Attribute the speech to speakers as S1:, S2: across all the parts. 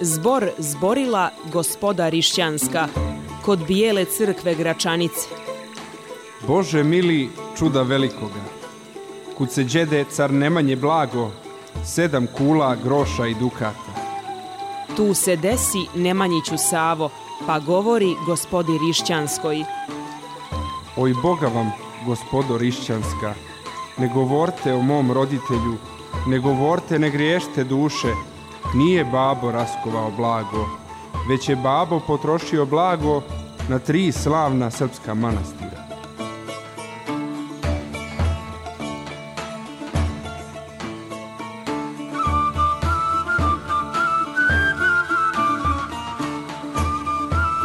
S1: Zbor zborila gospoda Rišćanska kod bijele crkve Gračanice.
S2: Bože mili čuda velikoga, kud se džede car Nemanje blago, sedam kula, groša i dukata.
S1: Tu se desi Nemanjiću Savo, pa govori gospodi Rišćanskoj.
S2: Oj Boga vam, gospodo Rišćanska, ne govorte o mom roditelju, ne govorte, ne griješte duše, nije babo raskovao blago, već je babo potrošio blago na tri slavna srpska manastira.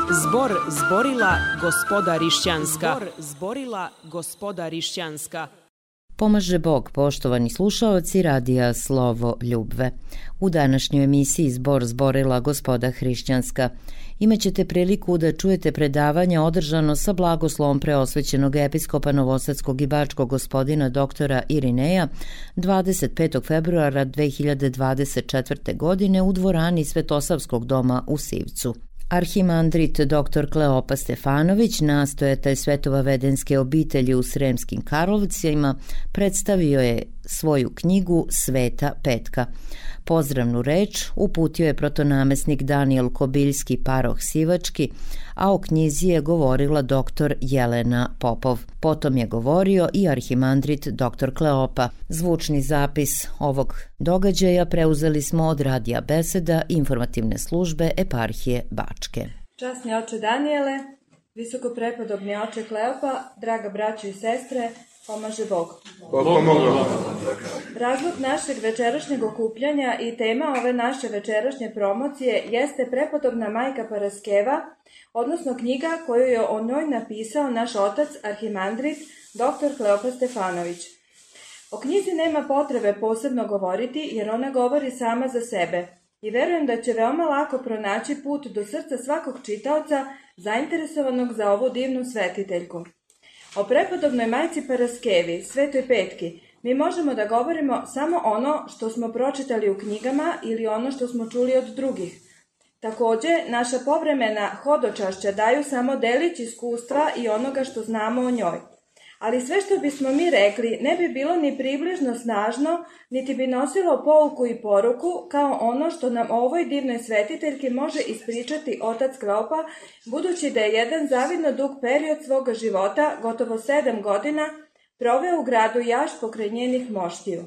S3: Zbor zborila gospoda Rišćanska. Zbor zborila gospoda Rišćanska pomaže Bog, poštovani slušaoci radija Slovo Ljubve. U današnjoj emisiji Zbor zborila gospoda Hrišćanska. Imaćete priliku da čujete predavanje održano sa blagoslovom preosvećenog episkopa Novosadskog i Bačkog gospodina doktora Irineja 25. februara 2024. godine u dvorani Svetosavskog doma u Sivcu. Arhimandrit dr. Kleopa Stefanović, nastoje Svetova vedenske obitelji u Sremskim Karlovcima, predstavio je svoju knjigu Sveta Petka. Pozdravnu reč uputio je protonamesnik Daniel Kobiljski paroh Sivački, a o knjizi je govorila dr. Jelena Popov. Potom je govorio i arhimandrit dr. Kleopa. Zvučni zapis ovog događaja preuzeli smo od radija Beseda informativne službe eparhije Bačke.
S4: Časni oče Daniele, visoko prepodobni oče Kleopa, draga braće i sestre, Pomaže Bog. Bog Razlog našeg večerašnjeg okupljanja i tema ove naše večerašnje promocije jeste prepotobna majka Paraskeva, odnosno knjiga koju je o njoj napisao naš otac, arhimandrit, dr. Kleopa Stefanović. O knjizi nema potrebe posebno govoriti jer ona govori sama za sebe i verujem da će veoma lako pronaći put do srca svakog čitaoca zainteresovanog za ovu divnu svetiteljku. O prepodobnoj majci Paraskevi, Svetoj Petki, mi možemo da govorimo samo ono što smo pročitali u knjigama ili ono što smo čuli od drugih. Takođe, naša povremena hodočašća daju samo delić iskustva i onoga što znamo o njoj ali sve što bismo mi rekli ne bi bilo ni približno snažno, niti bi nosilo pouku i poruku kao ono što nam ovoj divnoj svetiteljki može ispričati otac Klopa, budući da je jedan zavidno dug period svoga života, gotovo sedam godina, proveo u gradu Jaš pokrenjenih moštiju.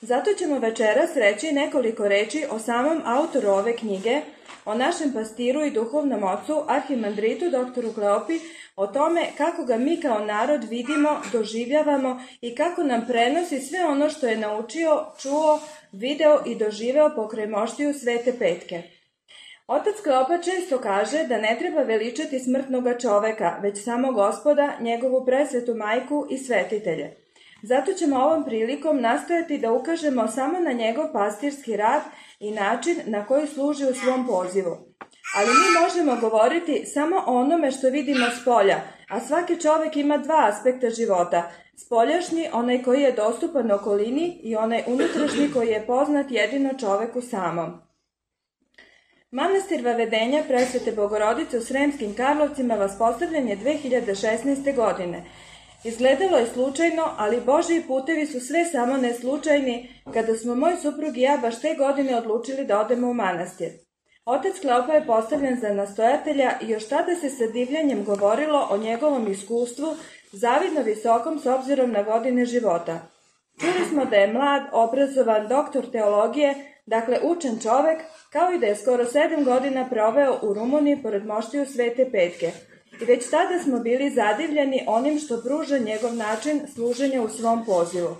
S4: Zato ćemo večeras reći nekoliko reći o samom autoru ove knjige, o našem pastiru i duhovnom ocu, arhimandritu, doktoru Kleopi, o tome kako ga mi kao narod vidimo, doživljavamo i kako nam prenosi sve ono što je naučio, čuo, video i doživeo pokraj moštiju Svete Petke. Otac Kleopa često kaže da ne treba veličati smrtnoga čoveka, već samo gospoda, njegovu presvetu majku i svetitelje. Zato ćemo ovom prilikom nastojati da ukažemo samo na njegov pastirski rad i način na koji služi u svom pozivu ali mi možemo govoriti samo o onome što vidimo s polja, a svaki čovjek ima dva aspekta života. Spoljašnji, onaj koji je dostupan okolini i onaj unutrašnji koji je poznat jedino čovjeku samom. Manastir Vavedenja presvete Bogorodice u Sremskim Karlovcima vas je 2016. godine. Izgledalo je slučajno, ali Božji putevi su sve samo neslučajni kada smo moj suprug i ja baš te godine odlučili da odemo u manastir. Otec Kleopa je postavljen za nastojatelja i još tada se sa divljanjem govorilo o njegovom iskustvu, zavidno visokom s obzirom na godine života. Čuli smo da je mlad, obrazovan doktor teologije, dakle učen čovek, kao i da je skoro sedam godina proveo u Rumuniji pored moštiju Svete Petke. I već tada smo bili zadivljeni onim što pruža njegov način služenja u svom pozivu.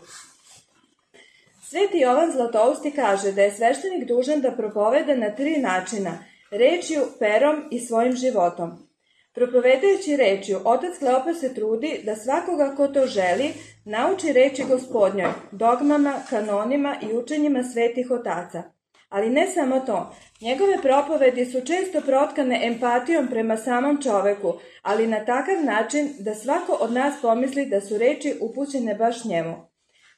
S4: Sveti Jovan Zlatousti kaže da je sveštenik dužan da propoveda na tri načina, rečju, perom i svojim životom. Propovedajući rečju, otac Kleopa se trudi da svakoga ko to želi nauči reći gospodnjoj, dogmama, kanonima i učenjima svetih otaca. Ali ne samo to, njegove propovedi su često protkane empatijom prema samom čoveku, ali na takav način da svako od nas pomisli da su reči upućene baš njemu.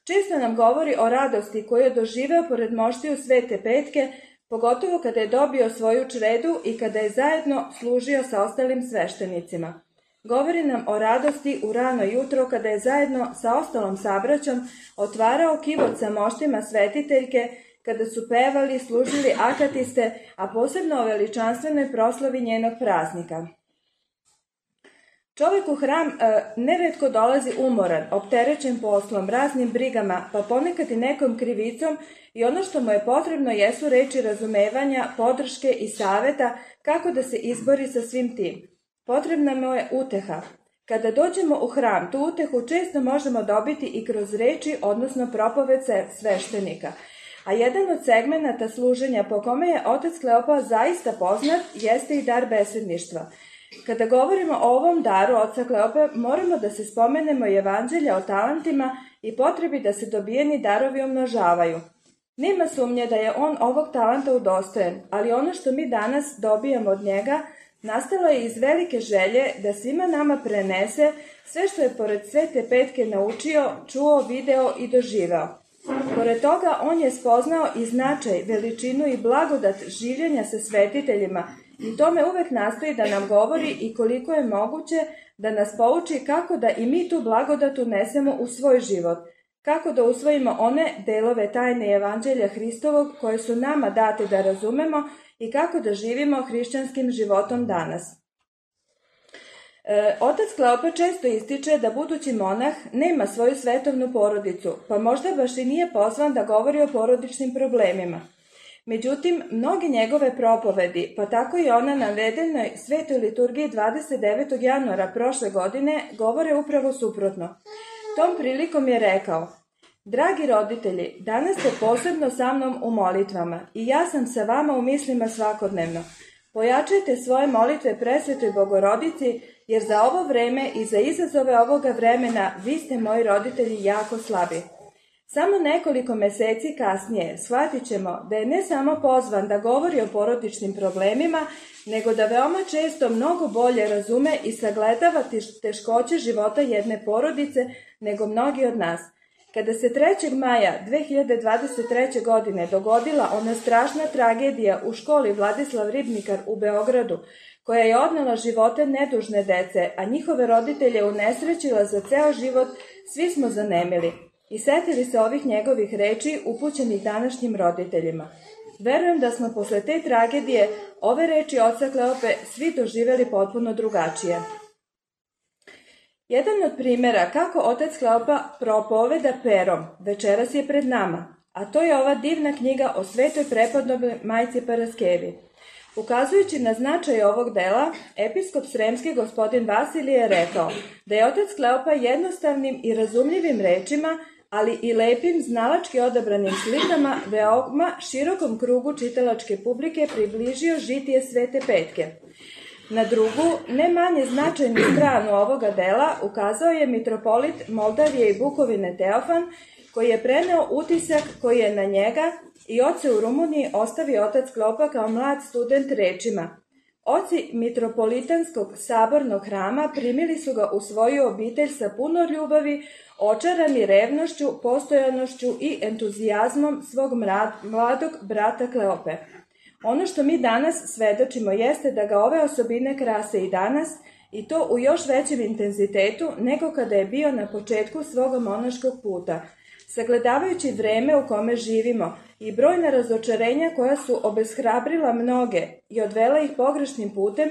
S4: Često nam govori o radosti koju je doživeo pored moštiju Svete Petke, pogotovo kada je dobio svoju čredu i kada je zajedno služio sa ostalim sveštenicima. Govori nam o radosti u rano jutro kada je zajedno sa ostalom sabraćom otvarao kivot sa moštima svetiteljke, kada su pevali, služili akatiste, a posebno o veličanstvenoj proslavi njenog praznika. Čovjek u hram e, dolazi umoran, opterećen poslom, raznim brigama, pa ponekad i nekom krivicom i ono što mu je potrebno jesu reči razumevanja, podrške i saveta kako da se izbori sa svim tim. Potrebna mu je uteha. Kada dođemo u hram, tu utehu često možemo dobiti i kroz reči, odnosno propovece sveštenika. A jedan od segmenata služenja po kome je otac Kleopa zaista poznat jeste i dar besedništva – kada govorimo o ovom daru oca Kleope, moramo da se spomenemo i evanđelja o talentima i potrebi da se dobijeni darovi umnožavaju. Nema sumnje da je on ovog talenta udostojen, ali ono što mi danas dobijamo od njega nastalo je iz velike želje da svima nama prenese sve što je pored svete petke naučio, čuo, video i doživao. Pored toga, on je spoznao i značaj, veličinu i blagodat življenja sa svetiteljima – i tome uvek nastoji da nam govori i koliko je moguće da nas pouči kako da i mi tu blagodat unesemo u svoj život, kako da usvojimo one delove tajne evanđelja Hristovog koje su nama date da razumemo i kako da živimo hrišćanskim životom danas. E, otac Kleopa često ističe da budući monah nema svoju svetovnu porodicu, pa možda baš i nije pozvan da govori o porodičnim problemima. Međutim, mnoge njegove propovedi, pa tako i ona navedenoj svetoj liturgiji 29. januara prošle godine, govore upravo suprotno. Tom prilikom je rekao, Dragi roditelji, danas ste posebno sa mnom u molitvama i ja sam sa vama u mislima svakodnevno. Pojačajte svoje molitve presvetoj bogorodici, jer za ovo vreme i za izazove ovoga vremena vi ste moji roditelji jako slabi. Samo nekoliko meseci kasnije shvatit ćemo da je ne samo pozvan da govori o porodičnim problemima, nego da veoma često mnogo bolje razume i sagledava teškoće života jedne porodice nego mnogi od nas. Kada se 3. maja 2023. godine dogodila ona strašna tragedija u školi Vladislav Ribnikar u Beogradu, koja je odnela živote nedužne dece, a njihove roditelje unesrećila za ceo život, svi smo zanemili – i setili se ovih njegovih reči upućenih današnjim roditeljima. Verujem da smo posle te tragedije ove reči oca Kleope svi doživjeli potpuno drugačije. Jedan od primjera kako otac Kleopa propoveda perom večeras je pred nama, a to je ova divna knjiga o svetoj prepodnobnoj majci Paraskevi. Ukazujući na značaj ovog dela, episkop Sremski gospodin Vasilije je rekao da je otac Kleopa jednostavnim i razumljivim rečima ali i lepim, znalački odabranim slikama veoma širokom krugu čitalačke publike približio žitije Svete Petke. Na drugu, ne manje značajnu stranu ovoga dela ukazao je mitropolit Moldavije i Bukovine Teofan, koji je preneo utisak koji je na njega i oce u Rumuniji ostavi otac Klopa kao mlad student rečima. Oci mitropolitanskog sabornog hrama primili su ga u svoju obitelj sa puno ljubavi, očarani revnošću, postojanošću i entuzijazmom svog mladog brata Kleope. Ono što mi danas svedočimo jeste da ga ove osobine krase i danas i to u još većem intenzitetu nego kada je bio na početku svog monaškog puta. Sagledavajući vreme u kome živimo i brojna razočarenja koja su obeshrabrila mnoge i odvela ih pogrešnim putem,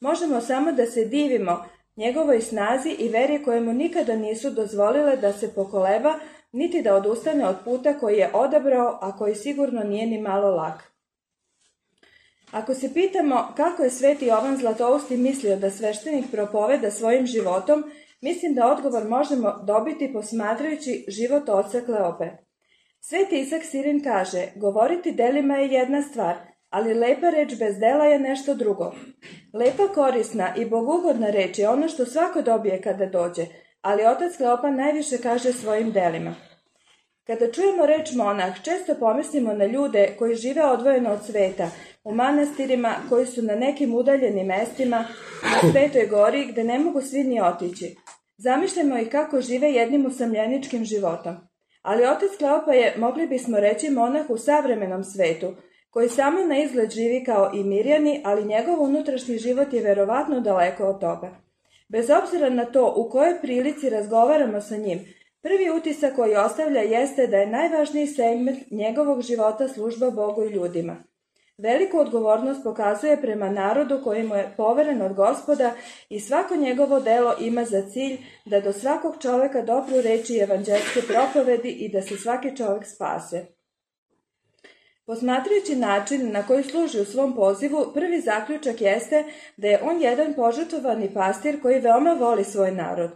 S4: možemo samo da se divimo njegovoj snazi i veri koje mu nikada nisu dozvolile da se pokoleba, niti da odustane od puta koji je odabrao, a koji sigurno nije ni malo lak. Ako se pitamo kako je sveti Jovan Zlatousti mislio da sveštenik propoveda svojim životom, mislim da odgovor možemo dobiti posmatrajući život oca Kleope. Sveti Isak Sirin kaže, govoriti delima je jedna stvar, ali lepa reč bez dela je nešto drugo. Lepa, korisna i bogugodna reč je ono što svako dobije kada dođe, ali otac Kleopan najviše kaže svojim delima. Kada čujemo reč monah, često pomislimo na ljude koji žive odvojeno od sveta, u manastirima koji su na nekim udaljenim mestima, na Svetoj gori gde ne mogu svi ni otići. Zamišljamo i kako žive jednim usamljeničkim životom. Ali otac Kleopa je, mogli bismo reći, monah u savremenom svetu – koji samo na izgled živi kao i mirjani, ali njegov unutrašnji život je verovatno daleko od toga. Bez obzira na to u kojoj prilici razgovaramo sa njim, prvi utisak koji ostavlja jeste da je najvažniji segment njegovog života služba Bogu i ljudima. Veliku odgovornost pokazuje prema narodu koji je poveren od gospoda i svako njegovo delo ima za cilj da do svakog čovjeka dopru reči evanđelske propovedi i da se svaki čovek spase. Posmatrajući način na koji služi u svom pozivu, prvi zaključak jeste da je on jedan požutovani pastir koji veoma voli svoj narod.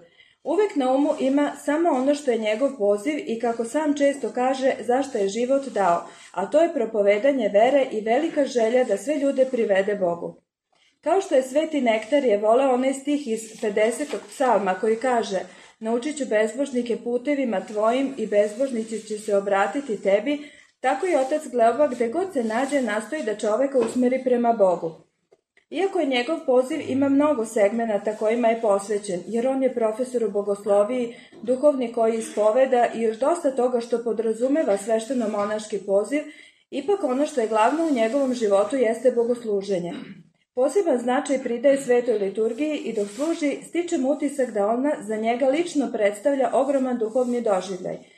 S4: Uvek na umu ima samo ono što je njegov poziv i kako sam često kaže zašto je život dao, a to je propovedanje vere i velika želja da sve ljude privede Bogu. Kao što je sveti nektar je volao onaj stih iz 50. psalma koji kaže Naučit ću bezbožnike putevima tvojim i bezbožnici će se obratiti tebi, tako i otac gleoba gde god se nađe nastoji da čoveka usmeri prema Bogu. Iako je njegov poziv ima mnogo segmenata kojima je posvećen, jer on je profesor u bogosloviji, duhovni koji ispoveda i još dosta toga što podrazumeva svešteno-monaški poziv, ipak ono što je glavno u njegovom životu jeste bogosluženje. Poseban značaj pridaje svetoj liturgiji i dok služi stičem utisak da ona za njega lično predstavlja ogroman duhovni doživljaj –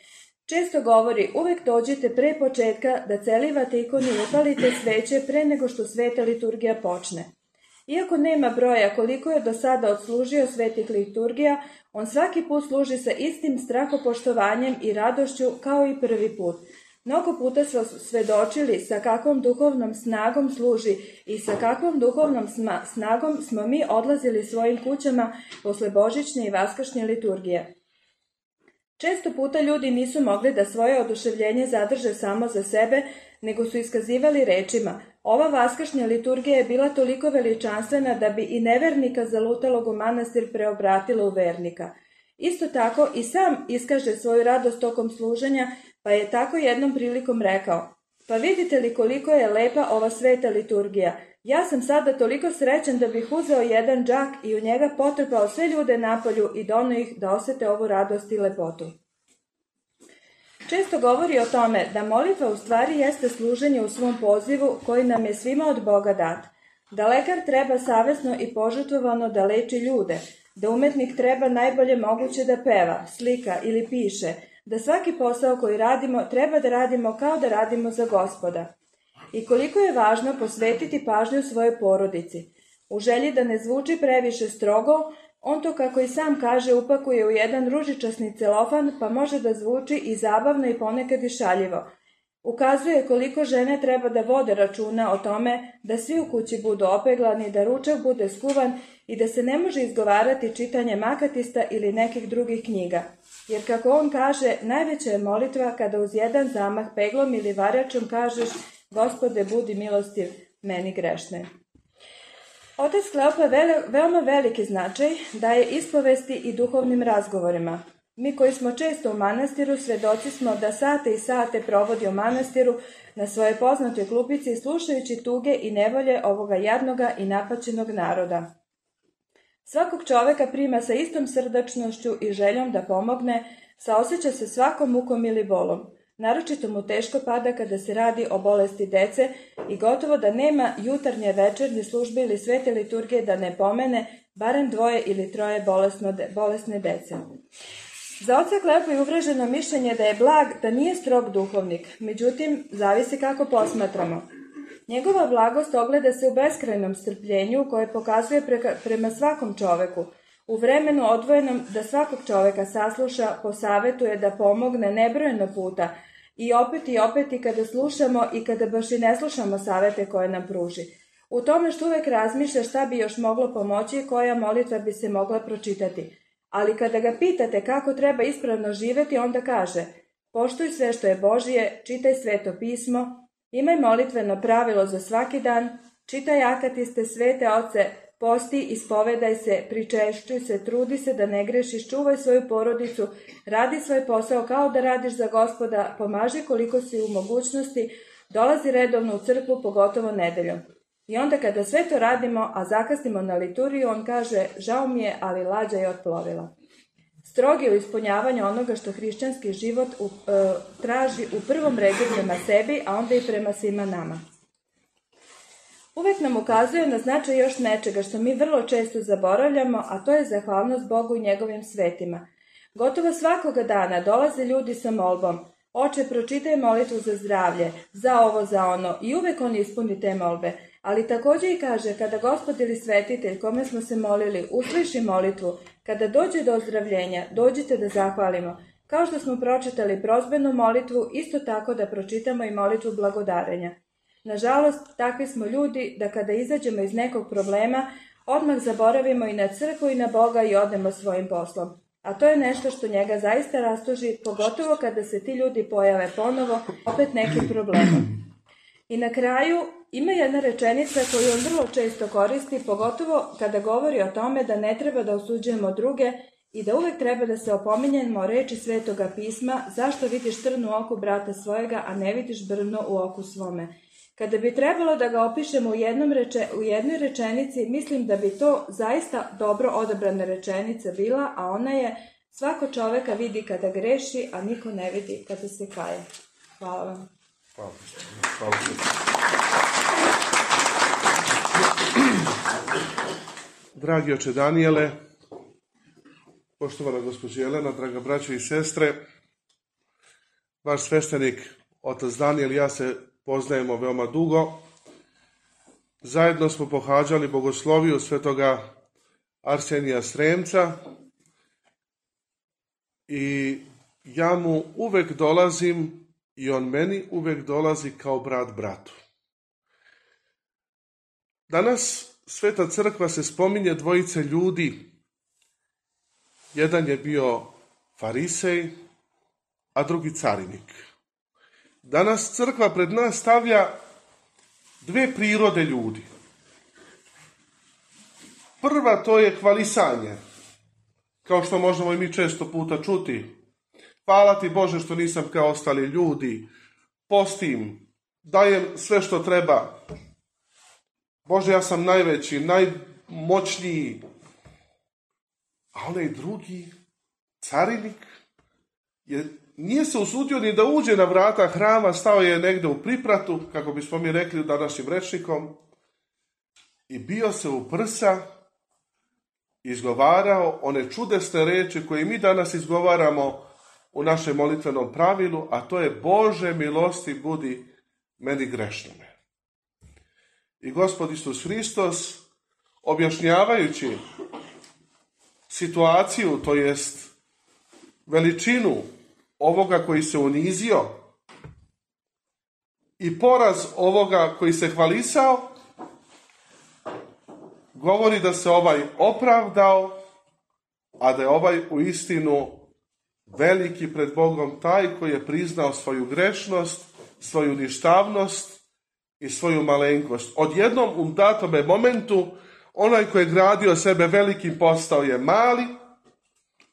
S4: Često govori, uvek dođite pre početka da celivate ikonu i upalite sveće pre nego što sveta liturgija počne. Iako nema broja koliko je do sada odslužio svetih liturgija, on svaki put služi sa istim strahopoštovanjem i radošću kao i prvi put. Mnogo puta smo svedočili sa kakvom duhovnom snagom služi i sa kakvom duhovnom snagom smo mi odlazili svojim kućama posle božićne i vaskašnje liturgije. Često puta ljudi nisu mogli da svoje oduševljenje zadrže samo za sebe, nego su iskazivali rečima. Ova vaskašnja liturgija je bila toliko veličanstvena da bi i nevernika zalutalo u manastir preobratila u vernika. Isto tako i sam iskaže svoju radost tokom služenja, pa je tako jednom prilikom rekao, pa vidite li koliko je lepa ova sveta liturgija, ja sam sada toliko srećen da bih uzeo jedan džak i u njega potrpao sve ljude napolju i donio ih da osete ovu radost i lepotu. Često govori o tome da molitva u stvari jeste služenje u svom pozivu koji nam je svima od Boga dat. Da lekar treba savjesno i požutovano da leči ljude, da umetnik treba najbolje moguće da peva, slika ili piše, da svaki posao koji radimo treba da radimo kao da radimo za gospoda i koliko je važno posvetiti pažnju svojoj porodici. U želji da ne zvuči previše strogo, on to kako i sam kaže upakuje u jedan ružičasni celofan pa može da zvuči i zabavno i ponekad i šaljivo. Ukazuje koliko žene treba da vode računa o tome da svi u kući budu opeglani, da ručak bude skuvan i da se ne može izgovarati čitanje makatista ili nekih drugih knjiga. Jer kako on kaže, najveća je molitva kada uz jedan zamah peglom ili varjačom kažeš Gospode, budi milostiv meni grešne. Otec Kleopa veoma veliki značaj daje ispovesti i duhovnim razgovorima. Mi koji smo često u manastiru svedoci smo da sate i sate provodi u manastiru na svojoj poznatoj klupici slušajući tuge i nevolje ovoga jadnoga i napaćenog naroda. Svakog čoveka prima sa istom srdačnošću i željom da pomogne, saoseća se svakom mukom ili bolom. Naročito mu teško pada kada se radi o bolesti dece i gotovo da nema jutarnje večernje službe ili svete liturgije da ne pomene barem dvoje ili troje bolesne dece. Za oca klepo je uvraženo mišljenje da je blag, da nije strog duhovnik, međutim, zavisi kako posmatramo. Njegova blagost ogleda se u beskrajnom strpljenju koje pokazuje prema svakom čoveku – u vremenu odvojenom da svakog čoveka sasluša, posavetuje, da pomogne nebrojeno puta i opet i opet i kada slušamo i kada baš i ne slušamo savete koje nam pruži. U tome što uvek razmišlja šta bi još moglo pomoći i koja molitva bi se mogla pročitati. Ali kada ga pitate kako treba ispravno živjeti onda kaže Poštuj sve što je Božije, čitaj sveto pismo, imaj molitveno pravilo za svaki dan, čitaj akatiste svete oce, posti, ispovedaj se, pričešćuj se, trudi se da ne grešiš, čuvaj svoju porodicu, radi svoj posao kao da radiš za gospoda, pomaži koliko si u mogućnosti, dolazi redovno u crkvu, pogotovo nedeljom. I onda kada sve to radimo, a zakasnimo na lituriju, on kaže, žao mi je, ali lađa je otplovila. Strog je u ispunjavanju onoga što hrišćanski život e, traži u prvom redu prema sebi, a onda i prema svima nama. Uvijek nam ukazuje na značaj još nečega što mi vrlo često zaboravljamo, a to je zahvalnost Bogu i njegovim svetima. Gotovo svakoga dana dolaze ljudi sa molbom – Oče, pročitaj molitvu za zdravlje, za ovo, za ono i uvijek on ispuni te molbe. Ali također i kaže, kada gospod ili svetitelj kome smo se molili usliši molitvu, kada dođe do ozdravljenja, dođite da zahvalimo. Kao što smo pročitali prozbenu molitvu, isto tako da pročitamo i molitvu blagodarenja. Nažalost, takvi smo ljudi da kada izađemo iz nekog problema, odmah zaboravimo i na crkvu i na Boga i odemo svojim poslom. A to je nešto što njega zaista rastuži, pogotovo kada se ti ljudi pojave ponovo, opet neki problema. I na kraju, ima jedna rečenica koju on vrlo često koristi, pogotovo kada govori o tome da ne treba da osuđujemo druge i da uvek treba da se opominjemo reči svetoga pisma zašto vidiš trnu oku brata svojega, a ne vidiš brno u oku svome. Kada bi trebalo da ga opišemo u, jednom reče, u jednoj rečenici, mislim da bi to zaista dobro odabrana rečenica bila, a ona je svako čoveka vidi kada greši, a niko ne vidi kada se kaje. Hvala vam. Hvala.
S5: Dragi oče Danijele, poštovana gospođa Jelena, draga braće i sestre, vaš sveštenik, otac Danijel, ja se poznajemo veoma dugo. Zajedno smo pohađali bogosloviju svetoga Arsenija Sremca i ja mu uvek dolazim i on meni uvek dolazi kao brat bratu. Danas Sveta crkva se spominje dvojice ljudi. Jedan je bio farisej, a drugi carinik. Danas crkva pred nas stavlja dve prirode ljudi. Prva to je hvalisanje, kao što možemo i mi često puta čuti. Hvala ti Bože što nisam kao ostali ljudi, postim, dajem sve što treba. Bože, ja sam najveći, najmoćniji. A onaj drugi, carinik, je nije se usudio ni da uđe na vrata hrama, stao je negdje u pripratu, kako bismo mi rekli današnjim rečnikom, i bio se u prsa, izgovarao one čudesne reči koje mi danas izgovaramo u našem molitvenom pravilu, a to je Bože milosti budi meni grešnome. I gospod Isus Hristos, objašnjavajući situaciju, to jest veličinu ovoga koji se unizio i poraz ovoga koji se hvalisao govori da se ovaj opravdao, a da je ovaj u istinu veliki pred Bogom taj koji je priznao svoju grešnost, svoju ništavnost i svoju malenkost. Odjednom u datome momentu onaj koji je gradio sebe velikim postao je mali,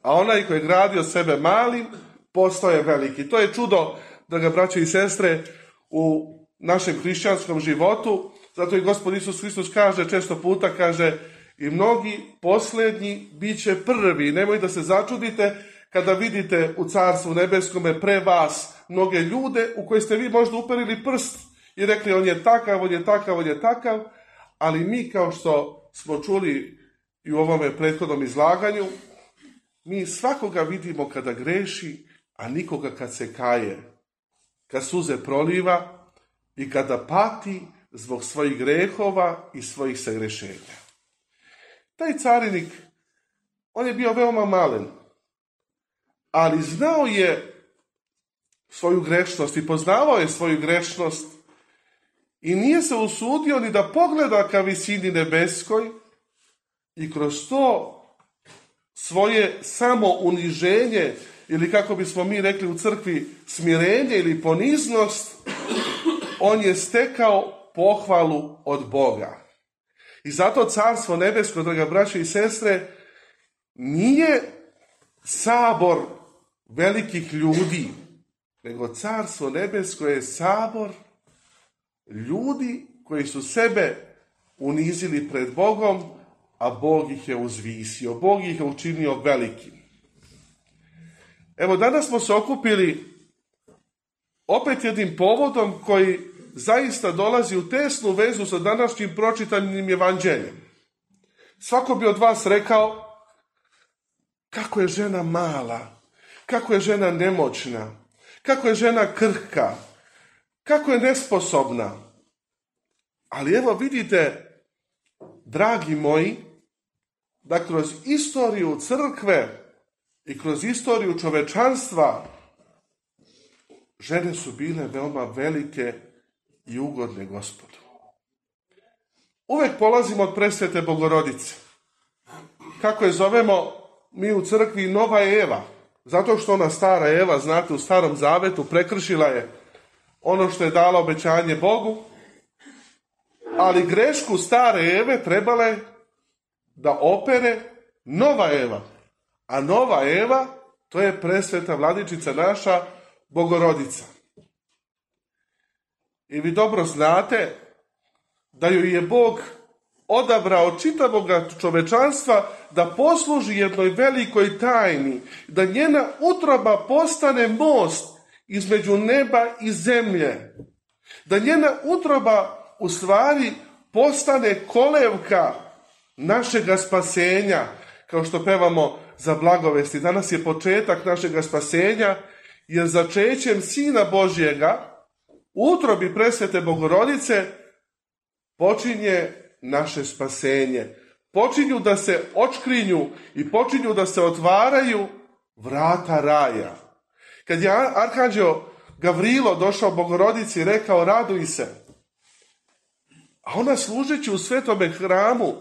S5: a onaj koji je gradio sebe malim postoje veliki. To je čudo, da ga braće i sestre, u našem hrišćanskom životu. Zato i Gospod Isus Hristos kaže, često puta kaže, i mnogi posljednji bit će prvi. Nemoj da se začudite kada vidite u Carstvu Nebeskome pre vas mnoge ljude u koje ste vi možda uperili prst i rekli on je takav, on je takav, on je takav, ali mi kao što smo čuli i u ovome prethodnom izlaganju, mi svakoga vidimo kada greši, a nikoga kad se kaje, kad suze proliva i kada pati zbog svojih grehova i svojih sagrešenja Taj carinik, on je bio veoma malen, ali znao je svoju grešnost i poznavao je svoju grešnost i nije se usudio ni da pogleda ka visini nebeskoj i kroz to svoje samo uniženje ili kako bismo mi rekli u crkvi smirenje ili poniznost, on je stekao pohvalu od Boga. I zato carstvo nebesko, draga braće i sestre, nije sabor velikih ljudi, nego carstvo nebesko je sabor ljudi koji su sebe unizili pred Bogom, a Bog ih je uzvisio, Bog ih je učinio velikim. Evo danas smo se okupili opet jednim povodom koji zaista dolazi u tesnu vezu sa današnjim pročitanim evanđeljem. Svako bi od vas rekao kako je žena mala, kako je žena nemoćna, kako je žena krhka, kako je nesposobna. Ali evo vidite, dragi moji, da kroz istoriju crkve i kroz istoriju čovečanstva žene su bile veoma velike i ugodne gospodu. Uvek polazimo od presvete bogorodice. Kako je zovemo mi u crkvi Nova Eva. Zato što ona stara Eva, znate, u starom zavetu prekršila je ono što je dala obećanje Bogu, ali grešku stare Eve trebale da opere nova Eva. A nova Eva, to je presveta vladičica naša, bogorodica. I vi dobro znate da ju je Bog odabrao čitavoga čovečanstva da posluži jednoj velikoj tajni, da njena utroba postane most između neba i zemlje, da njena utroba u stvari postane kolevka našega spasenja, kao što pevamo za blagovesti. Danas je početak našega spasenja, jer začećem Sina Božjega, utrobi presvete Bogorodice, počinje naše spasenje. Počinju da se očkrinju i počinju da se otvaraju vrata raja. Kad je Arhanđeo Gavrilo došao Bogorodici i rekao raduj se, a ona služeći u svetome hramu,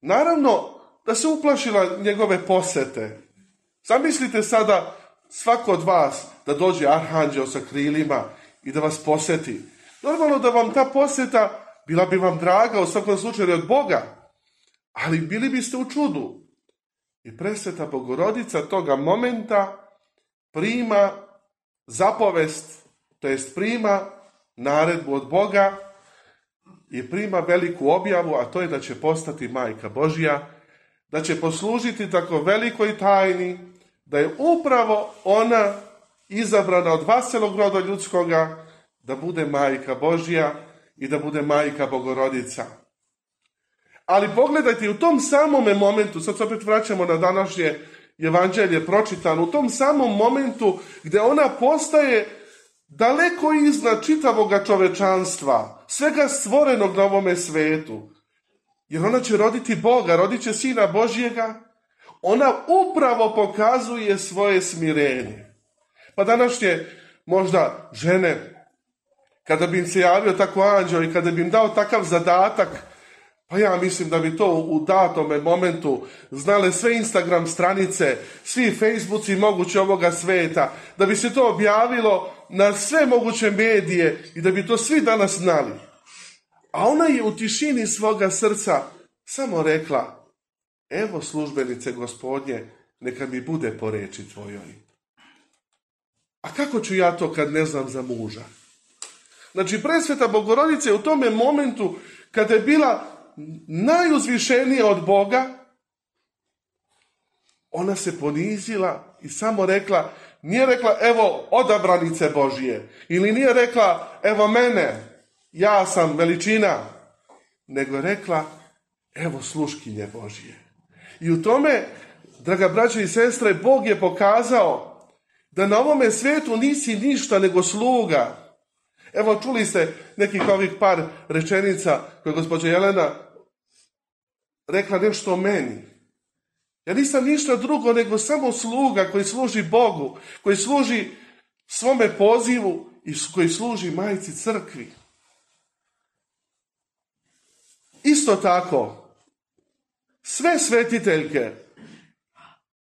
S5: naravno da se uplašila njegove posete. Zamislite sada svako od vas da dođe arhanđeo sa krilima i da vas poseti. Normalno da vam ta poseta bila bi vam draga u svakom slučaju od Boga, ali bili biste u čudu. I presveta bogorodica toga momenta prima zapovest, to jest prima naredbu od Boga i prima veliku objavu, a to je da će postati majka Božija da će poslužiti tako velikoj tajni, da je upravo ona izabrana od vaselog roda ljudskoga, da bude majka Božja i da bude majka Bogorodica. Ali pogledajte, u tom samome momentu, sad se opet vraćamo na današnje evanđelje pročitano, u tom samom momentu gdje ona postaje daleko iznad čitavog čovečanstva, svega stvorenog na ovome svetu, jer ona će roditi Boga, rodit će Sina Božjega. Ona upravo pokazuje svoje smirenje. Pa današnje možda žene, kada bi im se javio tako anđeo i kada bi im dao takav zadatak, pa ja mislim da bi to u datome momentu znale sve Instagram stranice, svi Facebooki moguće ovoga sveta, da bi se to objavilo na sve moguće medije i da bi to svi danas znali. A ona je u tišini svoga srca samo rekla, evo službenice gospodnje, neka mi bude po reči tvojoj. A kako ću ja to kad ne znam za muža? Znači, presveta bogorodice u tome momentu kada je bila najuzvišenija od Boga, ona se ponizila i samo rekla, nije rekla, evo, odabranice Božije, ili nije rekla, evo mene, ja sam veličina, nego je rekla, evo sluškinje Božije. I u tome, draga braća i sestre, Bog je pokazao da na ovome svijetu nisi ništa nego sluga. Evo čuli ste nekih ovih par rečenica koje je gospođa Jelena rekla nešto o meni. Ja nisam ništa drugo nego samo sluga koji služi Bogu, koji služi svome pozivu i koji služi majci crkvi. Isto tako, sve svetiteljke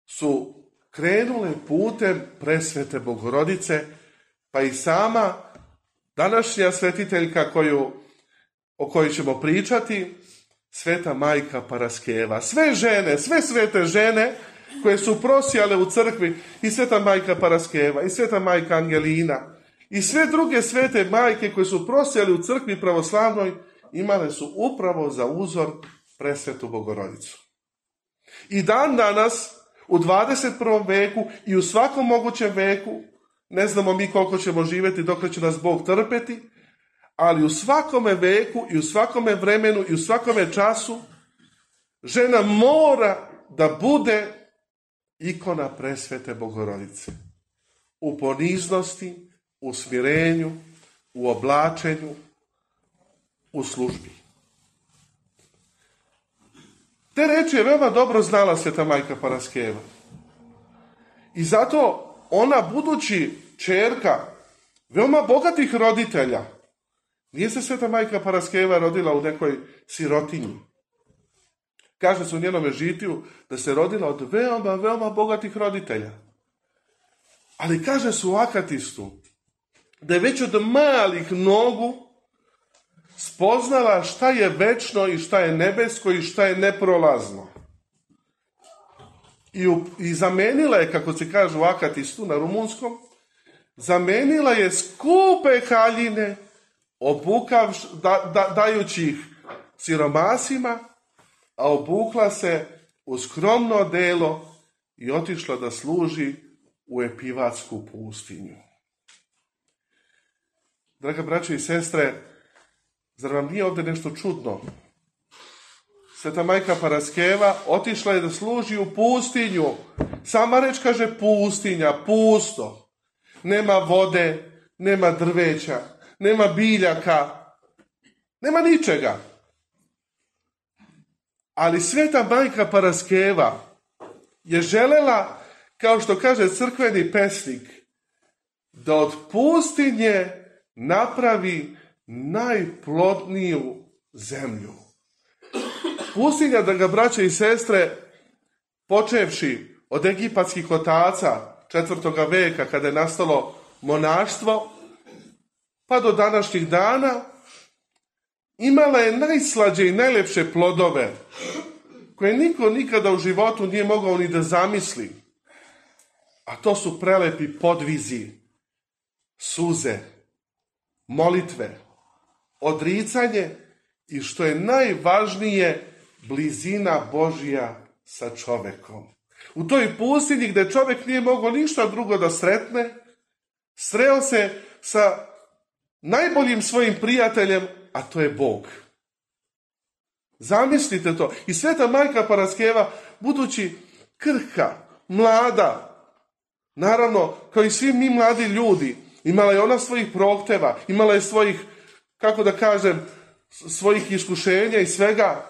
S5: su krenule putem presvete bogorodice, pa i sama današnja svetiteljka koju, o kojoj ćemo pričati, sveta majka Paraskeva. Sve žene, sve svete žene koje su prosijale u crkvi i sveta majka Paraskeva i sveta majka Angelina i sve druge svete majke koje su prosijale u crkvi pravoslavnoj, imale su upravo za uzor presvetu bogorodicu. I dan danas, u 21. veku i u svakom mogućem veku, ne znamo mi koliko ćemo živjeti, dokle će nas Bog trpeti, ali u svakome veku i u svakome vremenu i u svakome času žena mora da bude ikona presvete bogorodice. U poniznosti, u smirenju, u oblačenju, u službi. Te reči je veoma dobro znala sveta majka Paraskeva. I zato ona budući čerka veoma bogatih roditelja, nije se sveta majka Paraskeva rodila u nekoj sirotinji. Kaže se u njenome žitiju da se rodila od veoma, veoma bogatih roditelja. Ali kaže se u Akatistu da je već od malih nogu spoznala šta je večno i šta je nebesko i šta je neprolazno. I, u, zamenila je, kako se kaže u akatistu na rumunskom, zamenila je skupe haljine, obukav, da, dajući ih siromasima, a obukla se u skromno delo i otišla da služi u epivatsku pustinju. Draga braće i sestre, Zar vam nije ovdje nešto čudno? Sveta majka Paraskeva otišla je da služi u pustinju. Sama reč kaže pustinja, pusto. Nema vode, nema drveća, nema biljaka, nema ničega. Ali sveta majka Paraskeva je želela, kao što kaže crkveni pesnik, da od pustinje napravi najplodniju zemlju. Pustinja, da ga braće i sestre, počevši od egipatskih otaca četvrtoga veka, kada je nastalo monaštvo, pa do današnjih dana, imala je najslađe i najljepše plodove, koje niko nikada u životu nije mogao ni da zamisli. A to su prelepi podvizi, suze, molitve, odricanje i što je najvažnije, blizina Božija sa čovekom. U toj pustinji gdje čovjek nije mogao ništa drugo da sretne, sreo se sa najboljim svojim prijateljem, a to je Bog. Zamislite to. I sveta majka Paraskeva, budući krka mlada, naravno, kao i svi mi mladi ljudi, imala je ona svojih prohteva, imala je svojih kako da kažem, svojih iskušenja i svega,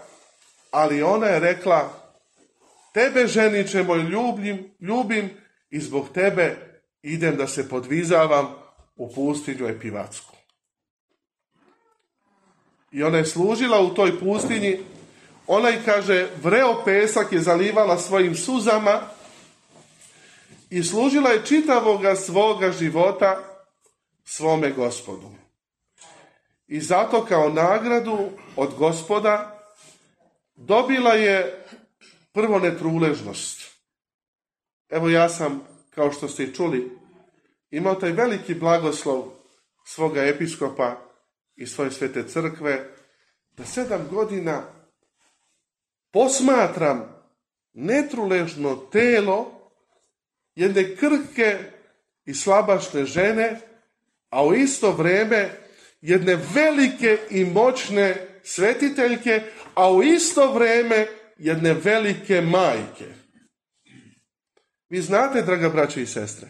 S5: ali ona je rekla, tebe ženiće moj ljubim, ljubim i zbog tebe idem da se podvizavam u pustinju Epivatsku. I ona je služila u toj pustinji, ona i kaže, vreo pesak je zalivala svojim suzama i služila je čitavoga svoga života svome gospodu i zato kao nagradu od gospoda dobila je prvo netruležnost. Evo ja sam, kao što ste i čuli, imao taj veliki blagoslov svoga episkopa i svoje svete crkve, da sedam godina posmatram netruležno telo jedne krke i slabašne žene, a u isto vrijeme jedne velike i moćne svetiteljke, a u isto vrijeme jedne velike majke. Vi znate, draga braće i sestre,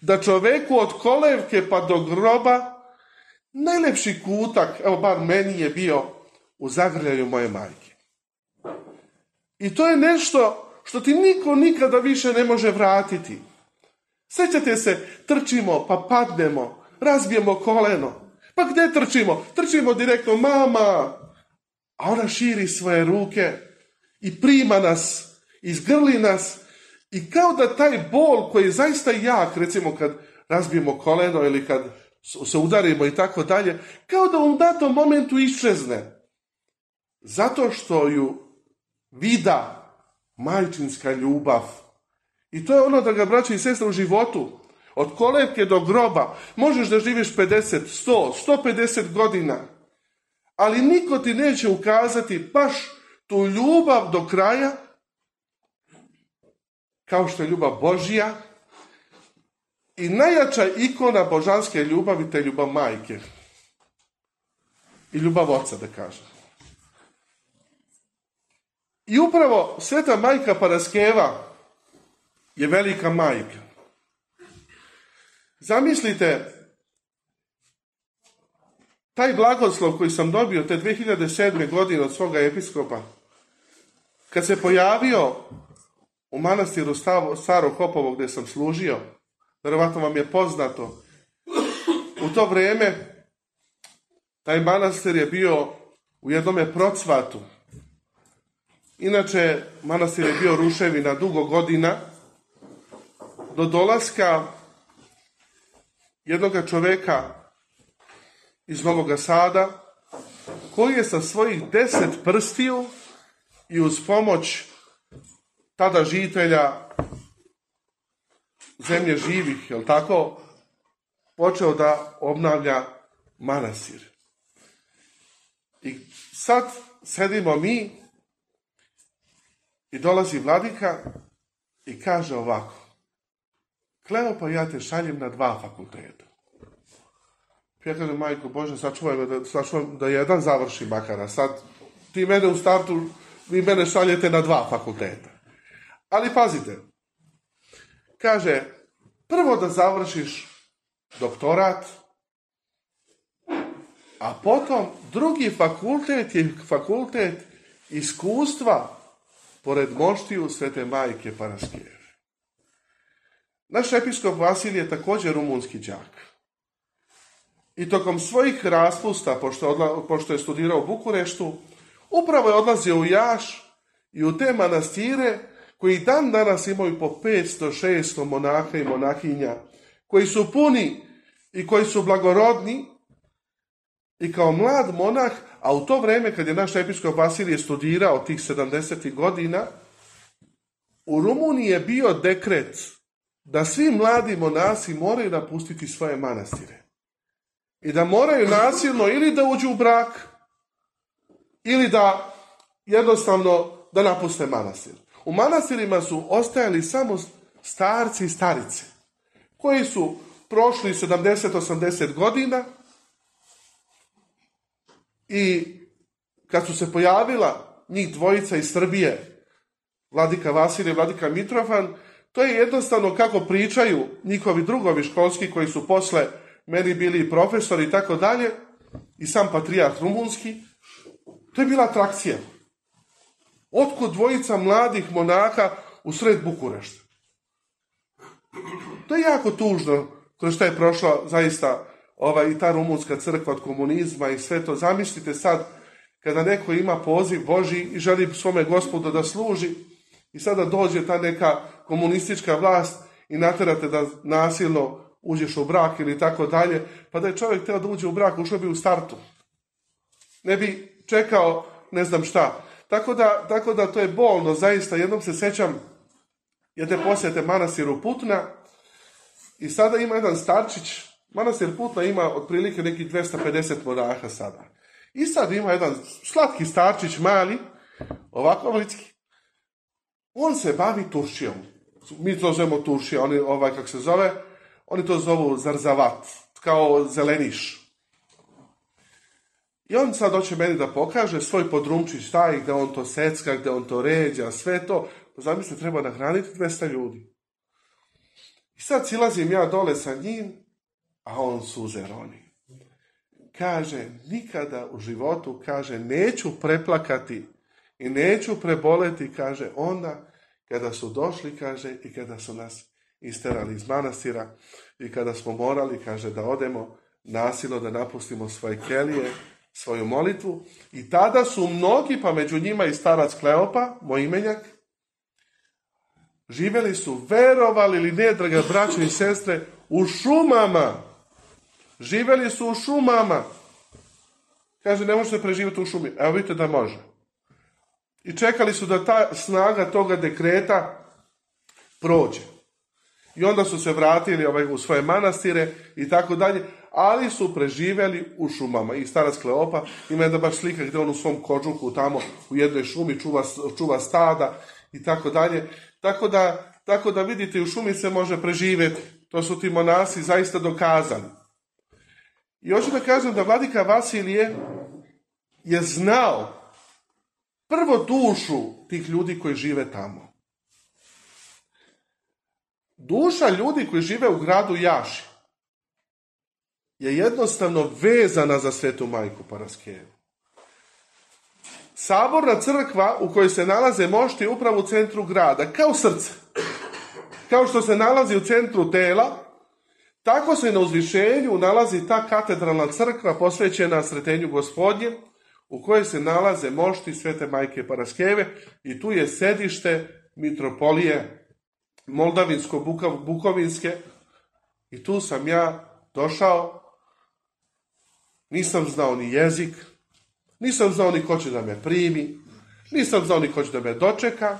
S5: da čovjeku od kolevke pa do groba najlepši kutak, evo bar meni je bio u zagrljaju moje majke. I to je nešto što ti niko nikada više ne može vratiti. Sjećate se, trčimo, pa padnemo, razbijemo koleno, pa gdje trčimo? Trčimo direktno, mama! A ona širi svoje ruke i prima nas, izgrli nas i kao da taj bol koji je zaista jak, recimo kad razbijemo koleno ili kad se udarimo i tako dalje, kao da u datom momentu iščezne. Zato što ju vida majčinska ljubav. I to je ono, da ga braća i sestra u životu od kolevke do groba možeš da živiš 50, 100, 150 godina, ali niko ti neće ukazati baš tu ljubav do kraja, kao što je ljubav Božija, i najjača ikona božanske ljubavi, te ljubav majke. I ljubav oca, da kažem. I upravo sveta majka Paraskeva je velika majka. Zamislite taj blagoslov koji sam dobio te 2007. godine od svoga episkopa, kad se pojavio u manastiru Staro, Hopovo gdje sam služio, vjerojatno vam je poznato, u to vrijeme taj manastir je bio u jednome procvatu. Inače, manastir je bio ruševina dugo godina, do dolaska jednoga čovjeka iz Novoga Sada, koji je sa svojih deset prstiju i uz pomoć tada žitelja zemlje živih, jel tako, počeo da obnavlja manasir. I sad sedimo mi i dolazi vladika i kaže ovako. Kleo, pa ja te šaljem na dva fakulteta. Ja kažem, majko Bože, sačuvaj me da, da jedan završi makara. Sad, ti mene u startu, vi mene šaljete na dva fakulteta. Ali pazite, kaže, prvo da završiš doktorat, a potom drugi fakultet je fakultet iskustva pored moštiju Svete Majke Paraskije. Naš episkop Vasil je također rumunski đak. I tokom svojih raspusta, pošto, je studirao u Bukureštu, upravo je odlazio u Jaš i u te manastire koji dan danas imaju po 500, 600 monaha i monahinja, koji su puni i koji su blagorodni i kao mlad monah, a u to vrijeme kad je naš episkop Vasilije studirao tih 70. godina, u Rumuniji je bio dekret da svi mladi monasi moraju napustiti svoje manastire. I da moraju nasilno ili da uđu u brak, ili da jednostavno da napuste manastir. U manastirima su ostajali samo starci i starice, koji su prošli 70-80 godina i kad su se pojavila njih dvojica iz Srbije, Vladika Vasilije, i Vladika Mitrofan, to je jednostavno kako pričaju njihovi drugovi školski koji su posle meni bili profesori i tako dalje i sam patrijarh rumunski. To je bila atrakcija. otkud dvojica mladih monaka u sred Bukurešta. To je jako tužno kroz što je prošla zaista ova i ta rumunska crkva od komunizma i sve to. Zamislite sad kada neko ima poziv Boži i želi svome gospodu da služi i sada dođe ta neka komunistička vlast i natjerate da nasilno uđeš u brak ili tako dalje, pa da je čovjek teo da uđe u brak, ušao bi u startu. Ne bi čekao ne znam šta. Tako da, tako da to je bolno, zaista. Jednom se sećam jedne posjete Manasiru Putna i sada ima jedan starčić. Manasir Putna ima otprilike neki 250 moraha sada. I sad ima jedan slatki starčić, mali, ovako On se bavi turšijom mi to zovemo tuši, oni, ovaj, kako se zove, oni to zovu zarzavat, kao zeleniš. I on sad hoće meni da pokaže svoj podrumčić taj, gdje on to secka, gde on to ređa, sve to. Zamislite, treba nahraniti 200 ljudi. I sad silazim ja dole sa njim, a on suze Kaže, nikada u životu, kaže, neću preplakati i neću preboleti, kaže, onda kada su došli, kaže, i kada su nas isterali iz manastira i kada smo morali, kaže, da odemo nasilno da napustimo svoje kelije, svoju molitvu. I tada su mnogi, pa među njima i starac Kleopa, moj imenjak, živjeli su, verovali ili ne, draga braćo i sestre, u šumama. Živjeli su u šumama. Kaže, ne možete preživjeti u šumi. Evo vidite da može i čekali su da ta snaga toga dekreta prođe. I onda su se vratili ovaj, u svoje manastire i tako dalje, ali su preživjeli u šumama. I stara Kleopa ima jedna baš slika gdje on u svom kođuku tamo u jednoj šumi čuva, čuva stada i tako dalje. Tako da, tako da vidite, u šumi se može preživjeti. To su ti monasi zaista dokazani. I hoću da kažem da vladika Vasilije je znao prvo dušu tih ljudi koji žive tamo. Duša ljudi koji žive u gradu Jaši je jednostavno vezana za svetu majku Paraskevu. Saborna crkva u kojoj se nalaze mošti upravo u centru grada, kao srce. Kao što se nalazi u centru tela, tako se na uzvišenju nalazi ta katedralna crkva posvećena sretenju gospodnje, u kojoj se nalaze mošti Svete Majke Paraskeve i tu je sedište mitropolije Moldavinsko-Bukovinske i tu sam ja došao, nisam znao ni jezik, nisam znao ni ko će da me primi, nisam znao ni ko će da me dočeka.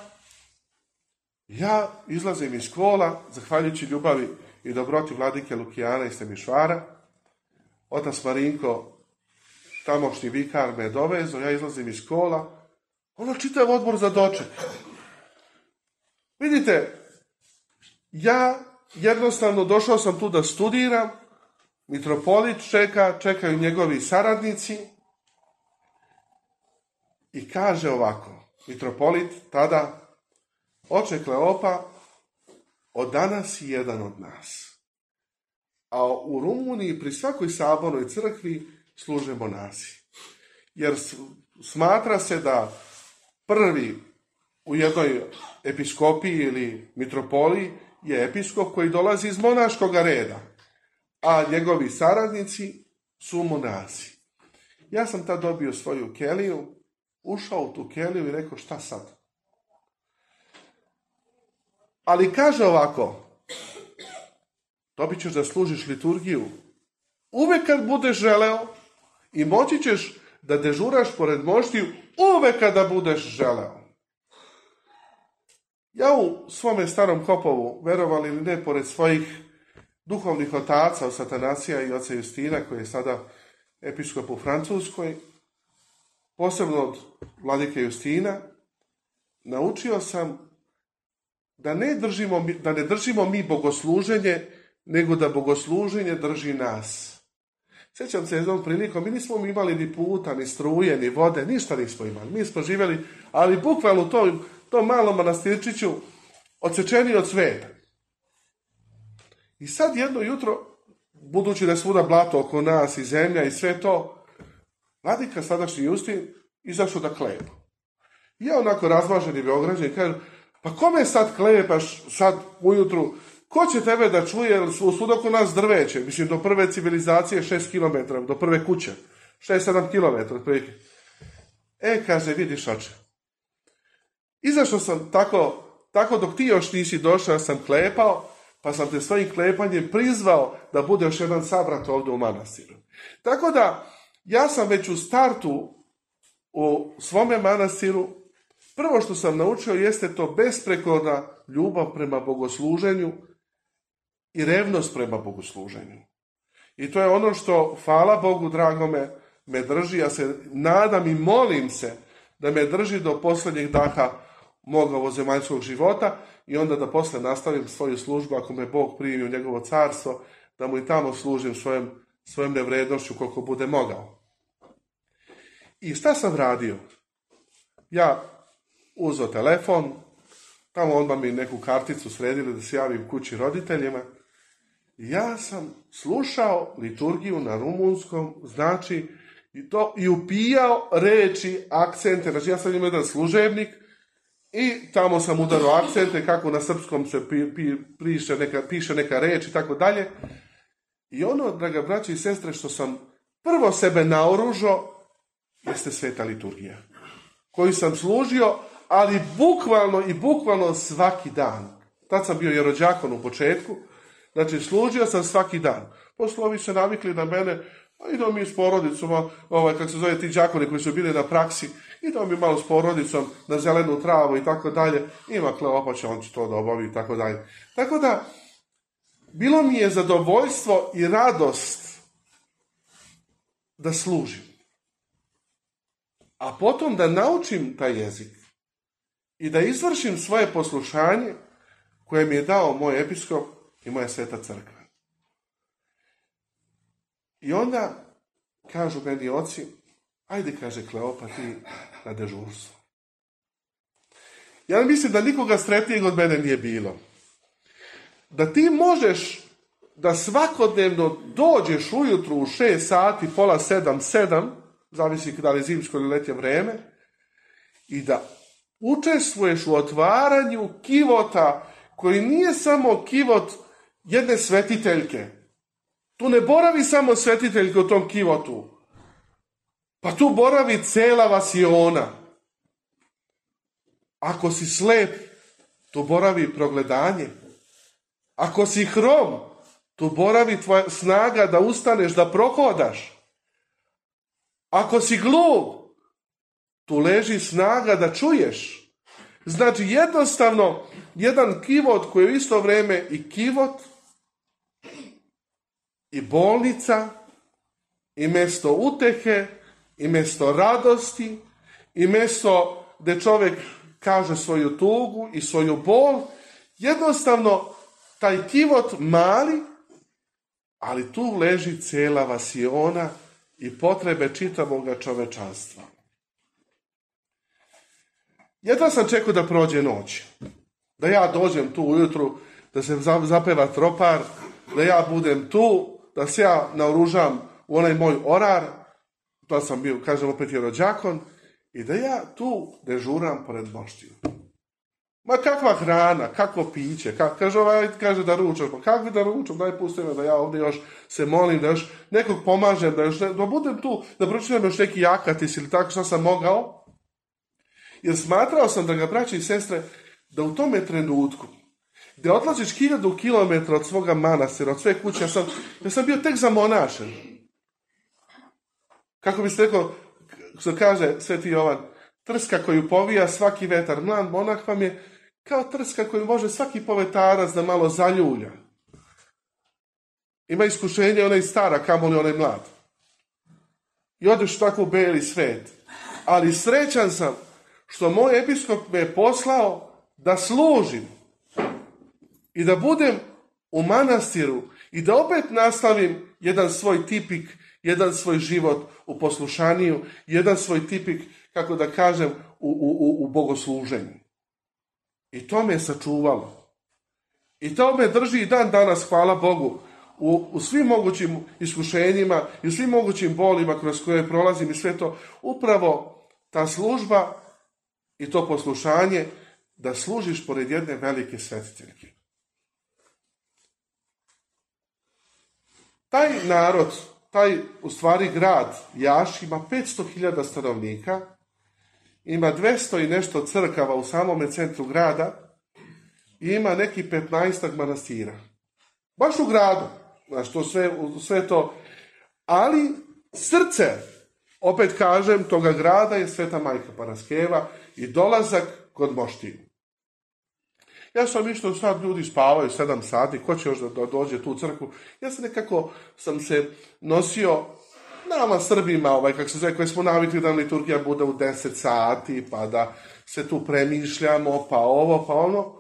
S5: Ja izlazim iz škola zahvaljujući ljubavi i dobroti vladike Lukijana i Stemišvara, otac Marinko tamošnji vikar me je dovezo, ja izlazim iz škola, ono čitav odbor za doček. Vidite, ja jednostavno došao sam tu da studiram, mitropolit čeka, čekaju njegovi saradnici i kaže ovako, mitropolit tada, očekle, Kleopa, od danas je jedan od nas. A u Rumuniji pri svakoj sabornoj crkvi služe monasi. Jer smatra se da prvi u jednoj episkopiji ili mitropoliji je episkop koji dolazi iz monaškog reda, a njegovi saradnici su monasi. Ja sam tad dobio svoju keliju, ušao u tu keliju i rekao šta sad? Ali kaže ovako, dobit ćeš da služiš liturgiju. uvijek kad budeš želeo, i moći ćeš da dežuraš pored moštiju uvek kada budeš želeo. Ja u svome starom kopovu, verovali ili ne, pored svojih duhovnih otaca, od Satanasija i oca Justina, koji je sada episkop u Francuskoj, posebno od vladike Justina, naučio sam da ne, držimo, da ne držimo mi bogosluženje, nego da bogosluženje drži nas. Sjećam se jednom prilikom, mi nismo imali ni puta, ni struje, ni vode, ništa nismo imali. Mi smo živjeli, ali bukvalno u tom, tom malom manastirčiću odsečeni od sveta. I sad jedno jutro, budući da je svuda blato oko nas i zemlja i sve to, vladika sadašnji Justin izašao da klepa. I ja onako razmaženi Beograđan kažem, pa kome sad klepaš sad ujutru Ko će tebe da čuje, jer su nas drveće, mislim, do prve civilizacije 6 km, do prve kuće, 6-7 km, E, kaže, vidiš oče. Izašao sam tako, tako dok ti još nisi došao, ja sam klepao, pa sam te svojim klepanjem prizvao da bude još jedan sabrat ovdje u manastiru. Tako da, ja sam već u startu u svome manastiru, prvo što sam naučio jeste to besprekorna ljubav prema bogosluženju, i revnost prema služenju I to je ono što, hvala Bogu dragome, me drži, ja se nadam i molim se da me drži do posljednjeg daha moga ovozemaljskog života i onda da posle nastavim svoju službu ako me Bog primi u njegovo carstvo, da mu i tamo služim svojom, svojom nevrednošću koliko bude mogao. I šta sam radio? Ja uzo telefon, tamo onda mi neku karticu sredili da se javim kući roditeljima ja sam slušao liturgiju na rumunskom, znači, i, to, i upijao reči, akcente, znači ja sam imao jedan služebnik i tamo sam udarao akcente kako na srpskom se piše, neka, piše neka reč i tako dalje. I ono, draga braće i sestre, što sam prvo sebe naoružao, jeste sveta liturgija, koju sam služio, ali bukvalno i bukvalno svaki dan. Tad sam bio jerođakon u početku, Znači, služio sam svaki dan. poslovi se navikli na mene, pa idemo mi s porodicom, ovaj, kako se zove ti džakoni koji su bili na praksi, idemo mi malo s porodicom na zelenu travu i tako dalje. Ima Kleopača, on će to da obavi i tako dalje. Tako da, bilo mi je zadovoljstvo i radost da služim. A potom da naučim taj jezik i da izvršim svoje poslušanje koje mi je dao moj episkop moja sveta crkva. I onda kažu meni oci, ajde, kaže Kleopa, ti na dežursu Ja mislim da nikoga sretnijeg od mene nije bilo. Da ti možeš da svakodnevno dođeš ujutru u šest sati, pola 7, 7, zavisi da li zimsko ili letje vreme, i da učestvuješ u otvaranju kivota koji nije samo kivot jedne svetiteljke. Tu ne boravi samo svetiteljke u tom kivotu. Pa tu boravi cela vasiona. Ako si slep, tu boravi progledanje. Ako si hrom, tu boravi tvoja snaga da ustaneš, da prohodaš. Ako si glup, tu leži snaga da čuješ. Znači jednostavno, jedan kivot koji je u isto vrijeme i kivot, i bolnica i mjesto utehe i mjesto radosti i mjesto gdje čovjek kaže svoju tugu i svoju bol. Jednostavno, taj kivot mali, ali tu leži cijela vasiona i potrebe čitavog čovečanstva. Jedva sam čekao da prođe noć. Da ja dođem tu ujutru, da se zapeva tropar, da ja budem tu, da se ja naoružam u onaj moj orar, to sam bio, kažem opet rođakon, i da ja tu dežuram pored moštiju. Ma kakva hrana, kako piće, kak, kaže ovaj, kaže da ručam, pa kakvi da ručam, daj pusti me da ja ovdje još se molim, da još nekog pomažem, da još ne, budem tu, da pročitam još neki jakatis ili tako što sam mogao. Jer smatrao sam da ga braći i sestre, da u tome trenutku da odlaziš hiljadu kilometra od svoga manastira, od sve kuće. Ja sam, ja sam bio tek zamonašen. Kako bi se rekao, što kaže Sveti Jovan, trska koju povija svaki vetar. Mlad monah vam je kao trska koju može svaki povetarac da malo zaljulja. Ima iskušenje onaj stara, kamoli onaj mlad. I odeš tako u beli svet. Ali srećan sam što moj episkop me je poslao da služim i da budem u manastiru i da opet nastavim jedan svoj tipik, jedan svoj život u poslušanju, jedan svoj tipik, kako da kažem, u, u, u bogosluženju. I to me sačuvalo. I to me drži i dan danas, hvala Bogu, u, u svim mogućim iskušenjima i u svim mogućim bolima kroz koje prolazim i sve to, upravo ta služba i to poslušanje da služiš pored jedne velike svetiteljke. Taj narod, taj u stvari grad Jaš ima 500.000 stanovnika, ima 200 i nešto crkava u samome centru grada i ima neki 15 manastira. Baš u gradu, znači to sve, sve to. Ali srce, opet kažem, toga grada je Sveta Majka Paraskeva i dolazak kod moštiju. Ja sam išao, sad ljudi spavaju 7 sati, ko će još da dođe tu crkvu? Ja sam nekako sam se nosio nama Srbima, ovaj, kako se zove, koji smo navikli da liturgija bude u 10 sati, pa da se tu premišljamo, pa ovo, pa ono.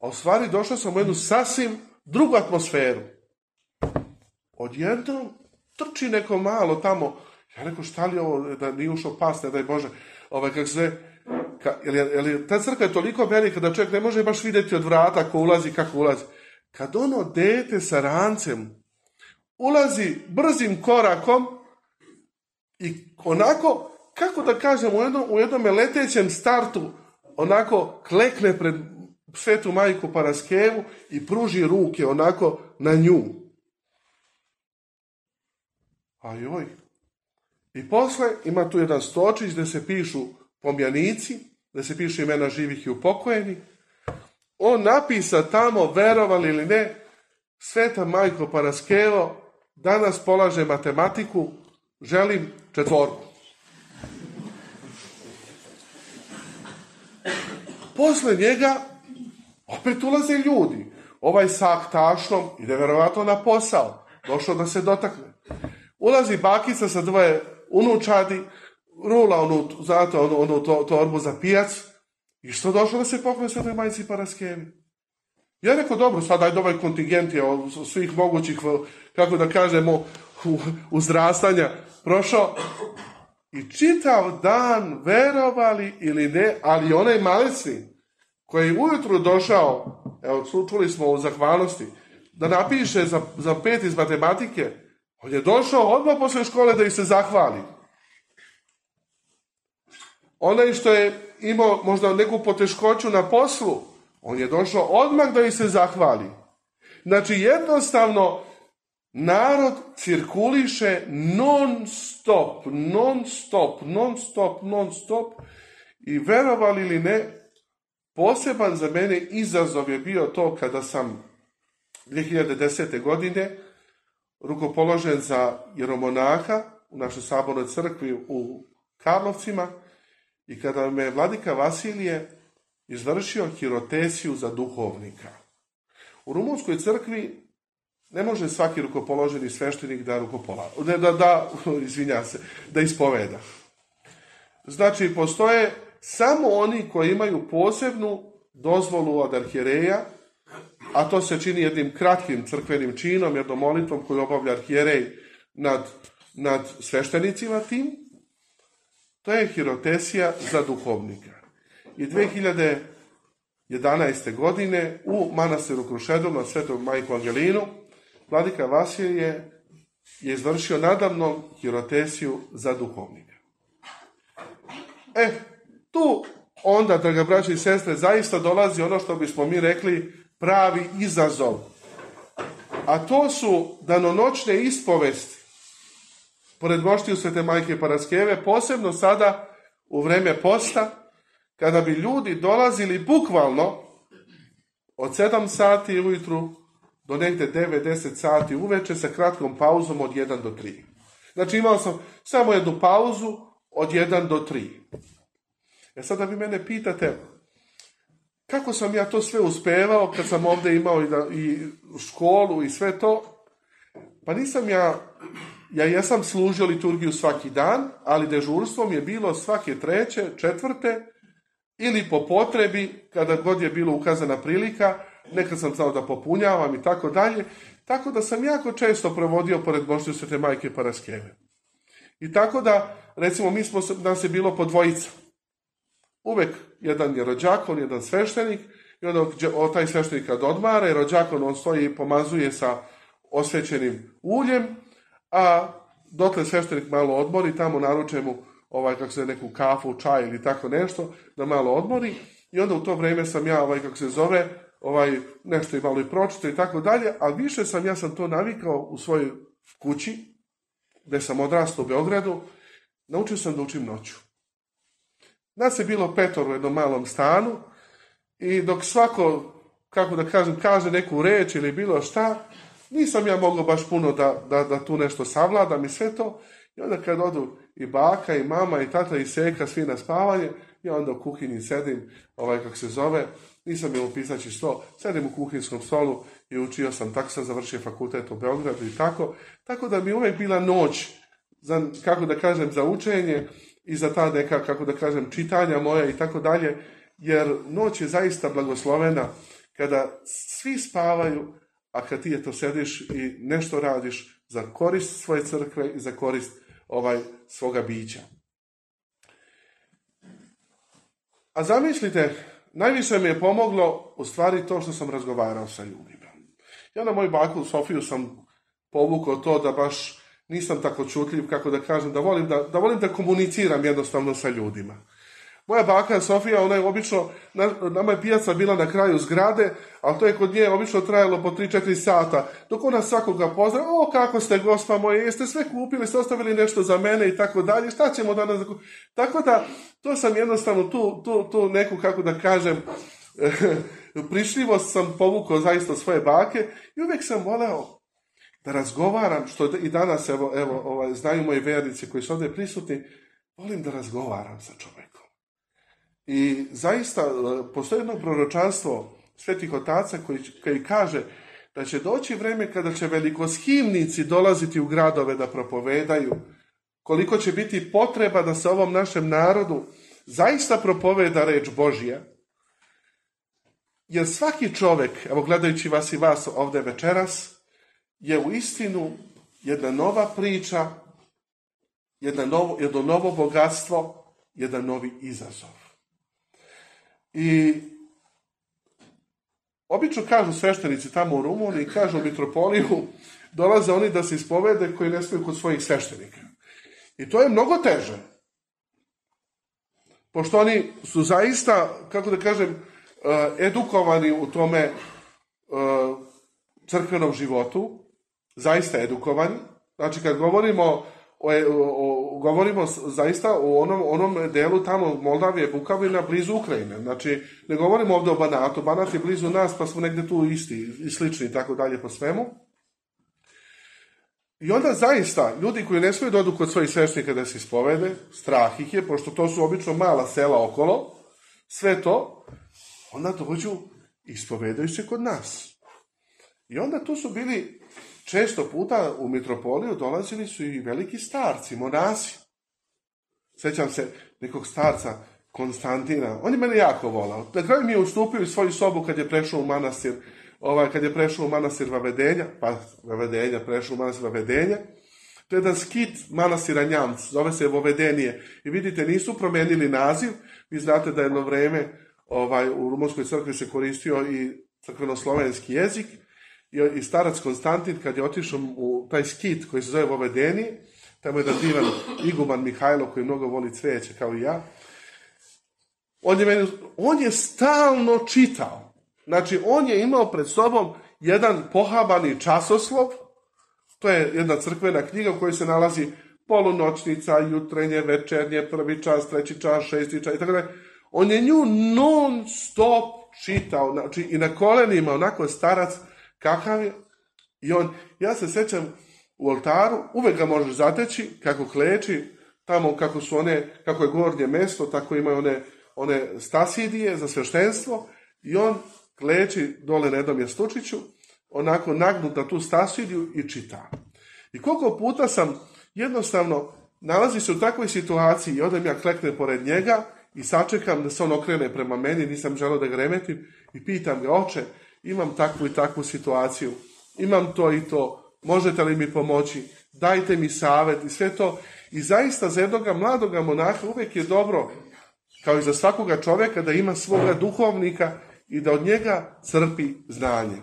S5: A u stvari došao sam u jednu sasvim drugu atmosferu. Odjednom trči neko malo tamo, ja rekao šta li ovo, da nije ušao pas, ne daj Bože, ovaj, kako se zove, Ka, jer, ta crkva je toliko velika da čovjek ne može baš vidjeti od vrata ko ulazi, kako ulazi. Kad ono dete sa rancem ulazi brzim korakom i onako, kako da kažem, u jednom, u jednom letećem startu onako klekne pred svetu majku Paraskevu i pruži ruke onako na nju. A I posle ima tu jedan stočić gdje se pišu pomjanici, da se piše imena živih i upokojeni, on napisa tamo, verovali ili ne, Sveta Majko Paraskevo, danas polaže matematiku, želim četvorku. Posle njega opet ulaze ljudi. Ovaj sa aktašnom ide verovatno na posao. Došao da se dotakne. Ulazi bakica sa dvoje unučadi, rula onu, znate, ono, ono to, torbu za pijac. I što došlo da se sve toj majici Paraskevi Ja rekao, dobro, sad ajde ovaj kontingent je od svih mogućih, kako da kažemo, uzrastanja prošao. I čitav dan, verovali ili ne, ali onaj malici koji je ujutru došao, evo, čuli smo u zahvalnosti, da napiše za, za pet iz matematike, on je došao odmah posle škole da ih se zahvali. Onaj što je imao možda neku poteškoću na poslu, on je došao odmah da ih se zahvali. Znači jednostavno narod cirkuliše non stop, non stop, non stop, non stop i verovali ili ne, poseban za mene izazov je bio to kada sam 2010. godine rukopoložen za jeromonaha u našoj sabornoj crkvi u Karlovcima i kada me vladika Vasilije izvršio hirotesiju za duhovnika. U rumunskoj crkvi ne može svaki rukopoloženi sveštenik da rukopola, ne, da, da, izvinja se, da ispoveda. Znači, postoje samo oni koji imaju posebnu dozvolu od arhijereja, a to se čini jednim kratkim crkvenim činom, jednom molitvom koju obavlja arhijerej nad, nad sveštenicima tim, to je hirotesija za duhovnika. I 2011. godine u manastiru Krušedu na svetom majku Angelinu Vladika Vasilije je, izvršio nadavno hirotesiju za duhovnika. E, tu onda, draga braće i sestre, zaista dolazi ono što bismo mi rekli pravi izazov. A to su danonoćne ispovest pored moštiju Svete Majke Paraskeve, posebno sada u vreme posta, kada bi ljudi dolazili bukvalno od 7 sati ujutru do negde 9-10 sati uveče sa kratkom pauzom od 1 do 3. Znači imao sam samo jednu pauzu od 1 do 3. E sada vi mene pitate, kako sam ja to sve uspevao kad sam ovdje imao i, da, i školu i sve to? Pa nisam ja ja jesam služio liturgiju svaki dan, ali dežurstvom je bilo svake treće, četvrte ili po potrebi, kada god je bilo ukazana prilika, nekad sam znao da popunjavam i tako dalje, tako da sam jako često provodio pored Božnju svete majke Paraskeve. I tako da, recimo, mi smo, nas je bilo po dvojica. Uvek jedan je rođakon, jedan sveštenik, i onda o, taj sveštenik kad odmara, rođakon on stoji i pomazuje sa osvećenim uljem, a dotle sveštenik malo odmori, tamo naruče mu ovaj, kako se neku kafu, čaj ili tako nešto, da malo odmori. I onda u to vrijeme sam ja, ovaj, kako se zove, ovaj, nešto i malo i pročito i tako dalje, a više sam, ja sam to navikao u svojoj kući, gdje sam odrastao u Beogradu, naučio sam da učim noću. Nas je bilo petor u jednom malom stanu i dok svako, kako da kažem, kaže neku reč ili bilo šta, nisam ja mogao baš puno da, da, da tu nešto savladam i sve to. I onda kad odu i baka, i mama, i tata, i seka, svi na spavanje, ja onda u kuhinji sedim, ovaj, kako se zove, nisam imao pisaći sto, sedim u kuhinskom stolu i učio sam, tako sam završio fakultet u Beogradu i tako. Tako da mi je uvijek bila noć, za, kako da kažem, za učenje i za ta neka, kako da kažem, čitanja moja i tako dalje, jer noć je zaista blagoslovena kada svi spavaju, a kad ti to sediš i nešto radiš za korist svoje crkve i za korist ovaj svoga bića. A zamislite, najviše mi je pomoglo u stvari to što sam razgovarao sa ljudima. Ja na moju baku Sofiju sam povukao to da baš nisam tako čutljiv, kako da kažem, da volim da, da volim da komuniciram jednostavno sa ljudima. Moja baka Sofija, ona je obično, nama je pijaca bila na kraju zgrade, ali to je kod nje obično trajalo po 3-4 sata, dok ona svakoga pozna, o kako ste gospa moje, jeste sve kupili, ste ostavili nešto za mene i tako dalje, šta ćemo danas? Tako da, to sam jednostavno tu, neku, kako da kažem, prišljivost sam povukao zaista svoje bake i uvijek sam voleo da razgovaram, što i danas evo, evo ovaj, znaju moji vernici koji su ovdje prisutni, volim da razgovaram sa čovjekom i zaista e, postoji jedno proročanstvo svetih otaca koji, kaže da će doći vreme kada će velikoshimnici dolaziti u gradove da propovedaju, koliko će biti potreba da se ovom našem narodu zaista propoveda reč Božja. Jer svaki čovek, evo gledajući vas i vas ovdje večeras, je u istinu jedna nova priča, jedno novo bogatstvo, jedan novi izazov. I obično kažu sveštenici tamo u Rumuniji, kažu u mitropoliju, dolaze oni da se ispovede koji ne smiju kod svojih sveštenika. I to je mnogo teže. Pošto oni su zaista, kako da kažem, eh, edukovani u tome eh, crkvenom životu, zaista edukovani. Znači, kad govorimo E, o, govorimo zaista o onom, onom delu tamo Moldavije, Bukavina, blizu Ukrajine. Znači, ne govorimo ovdje o Banatu. Banat je blizu nas, pa smo negdje tu isti i slični i tako dalje po svemu. I onda zaista, ljudi koji ne smiju dodu kod svojih svešnika da se ispovede, strah ih je, pošto to su obično mala sela okolo, sve to, onda dođu i ispovedaju se kod nas. I onda tu su bili često puta u mitropoliju dolazili su i veliki starci, monasi. Sjećam se nekog starca, Konstantina. On je mene jako volao. Na mi je ustupio svoju sobu kad je prešao u manastir, ovaj, kad je prešao u manastir Vavedenja, pa Vavedenja, prešao u manastir Vavedenja. To je jedan skit manastira Njamc, zove se Vovedenije. I vidite, nisu promijenili naziv. Vi znate da jedno vrijeme ovaj, u Rumunskoj crkvi se koristio i crkveno-slovenski jezik i starac Konstantin kad je otišao u taj skit koji se zove Vovedeni, tamo je divan Iguman Mihajlo koji mnogo voli cvijeće kao i ja, on je, meni, on je stalno čitao. Znači, on je imao pred sobom jedan pohabani časoslov, to je jedna crkvena knjiga u kojoj se nalazi polunoćnica, jutrenje, večernje, prvi čas, treći čas, šesti čas, itd. On je nju non stop čitao, znači i na kolenima, onako starac, kakav je. I on, ja se sjećam u oltaru, uvek ga možeš zateći, kako kleči, tamo kako su one, kako je gornje mesto, tako imaju one, one stasidije za sveštenstvo, i on kleči dole na jednom jastučiću, onako nagnut na tu stasidiju i čita. I koliko puta sam jednostavno nalazi se u takvoj situaciji i odem ja klekne pored njega i sačekam da se on okrene prema meni, nisam želeo da ga remetim i pitam ga, oče, imam takvu i takvu situaciju, imam to i to, možete li mi pomoći, dajte mi savjet i sve to. I zaista za jednoga mladoga monaha uvijek je dobro, kao i za svakoga čovjeka, da ima svoga duhovnika i da od njega crpi znanje.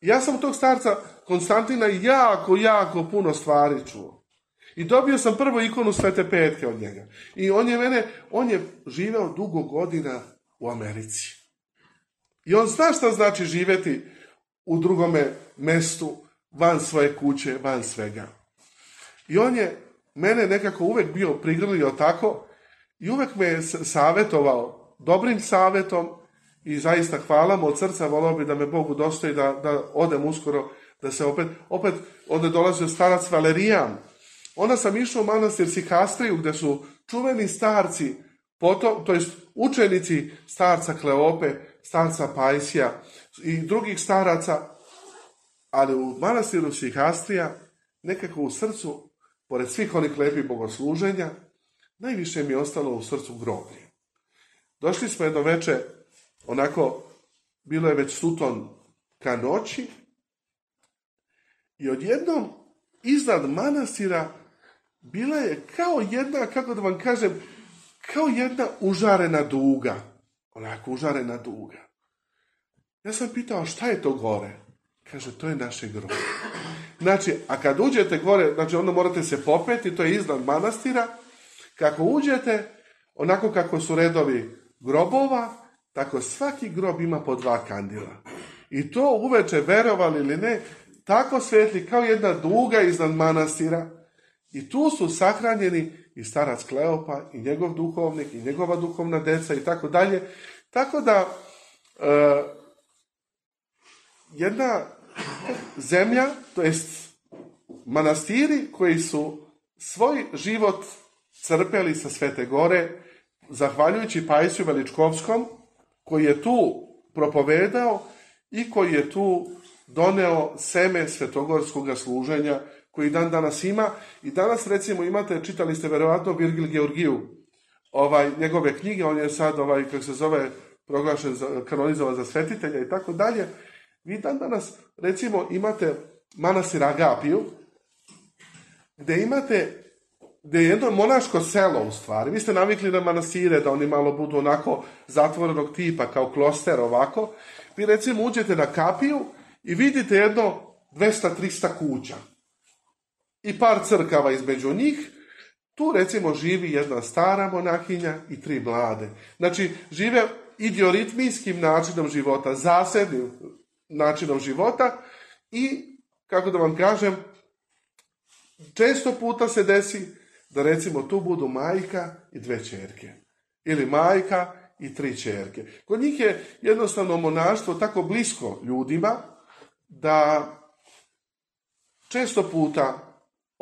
S5: Ja sam tog starca Konstantina jako, jako puno stvari čuo. I dobio sam prvo ikonu Svete Petke od njega. I on je mene, on je živeo dugo godina u Americi. I on zna šta znači živjeti u drugome mestu, van svoje kuće, van svega. I on je mene nekako uvijek bio prigrlio tako i uvijek me je savjetovao dobrim savjetom i zaista hvala mu od srca, volao bi da me Bogu dostoji da, da odem uskoro, da se opet, opet onda je dolazio starac Valerijan. Onda sam išao u manastir Sikastriju gdje su čuveni starci, potom, to jest učenici starca Kleope, stanca Pajsija i drugih staraca, ali u manastiru Sihastrija, nekako u srcu, pored svih onih lepih bogosluženja, najviše mi je ostalo u srcu groblje. Došli smo jedno večer, onako, bilo je već suton ka noći, i odjednom, iznad manastira, bila je kao jedna, kako da vam kažem, kao jedna užarena duga onako užarena duga. Ja sam pitao šta je to gore? Kaže, to je naše groblje. Znači, a kad uđete gore, znači onda morate se popeti, to je iznad manastira. Kako uđete, onako kako su redovi grobova, tako svaki grob ima po dva kandila. I to uveče, verovali ili ne, tako svetli kao jedna duga iznad manastira. I tu su sahranjeni i starac Kleopa i njegov duhovnik i njegova duhovna deca i tako dalje. Tako da e, jedna zemlja, to jest manastiri koji su svoj život crpeli sa Svete Gore, zahvaljujući Pajsiju Veličkovskom, koji je tu propovedao i koji je tu doneo seme svetogorskog služenja koji dan danas ima. I danas recimo imate, čitali ste verovatno Virgil Georgiju, ovaj, njegove knjige, on je sad, ovaj, kako se zove, proglašen, kanonizovan za svetitelja i tako dalje. Vi dan danas, recimo, imate manasira Agapiju, gdje imate gdje je jedno monaško selo u stvari. Vi ste navikli na manasire, da oni malo budu onako zatvorenog tipa, kao kloster ovako. Vi recimo uđete na kapiju i vidite jedno 200-300 kuća i par crkava između njih, tu recimo živi jedna stara monahinja i tri mlade. Znači, žive idioritmijskim načinom života, zasebnim načinom života i, kako da vam kažem, često puta se desi da recimo tu budu majka i dve čerke. Ili majka i tri čerke. Kod njih je jednostavno monaštvo tako blisko ljudima da često puta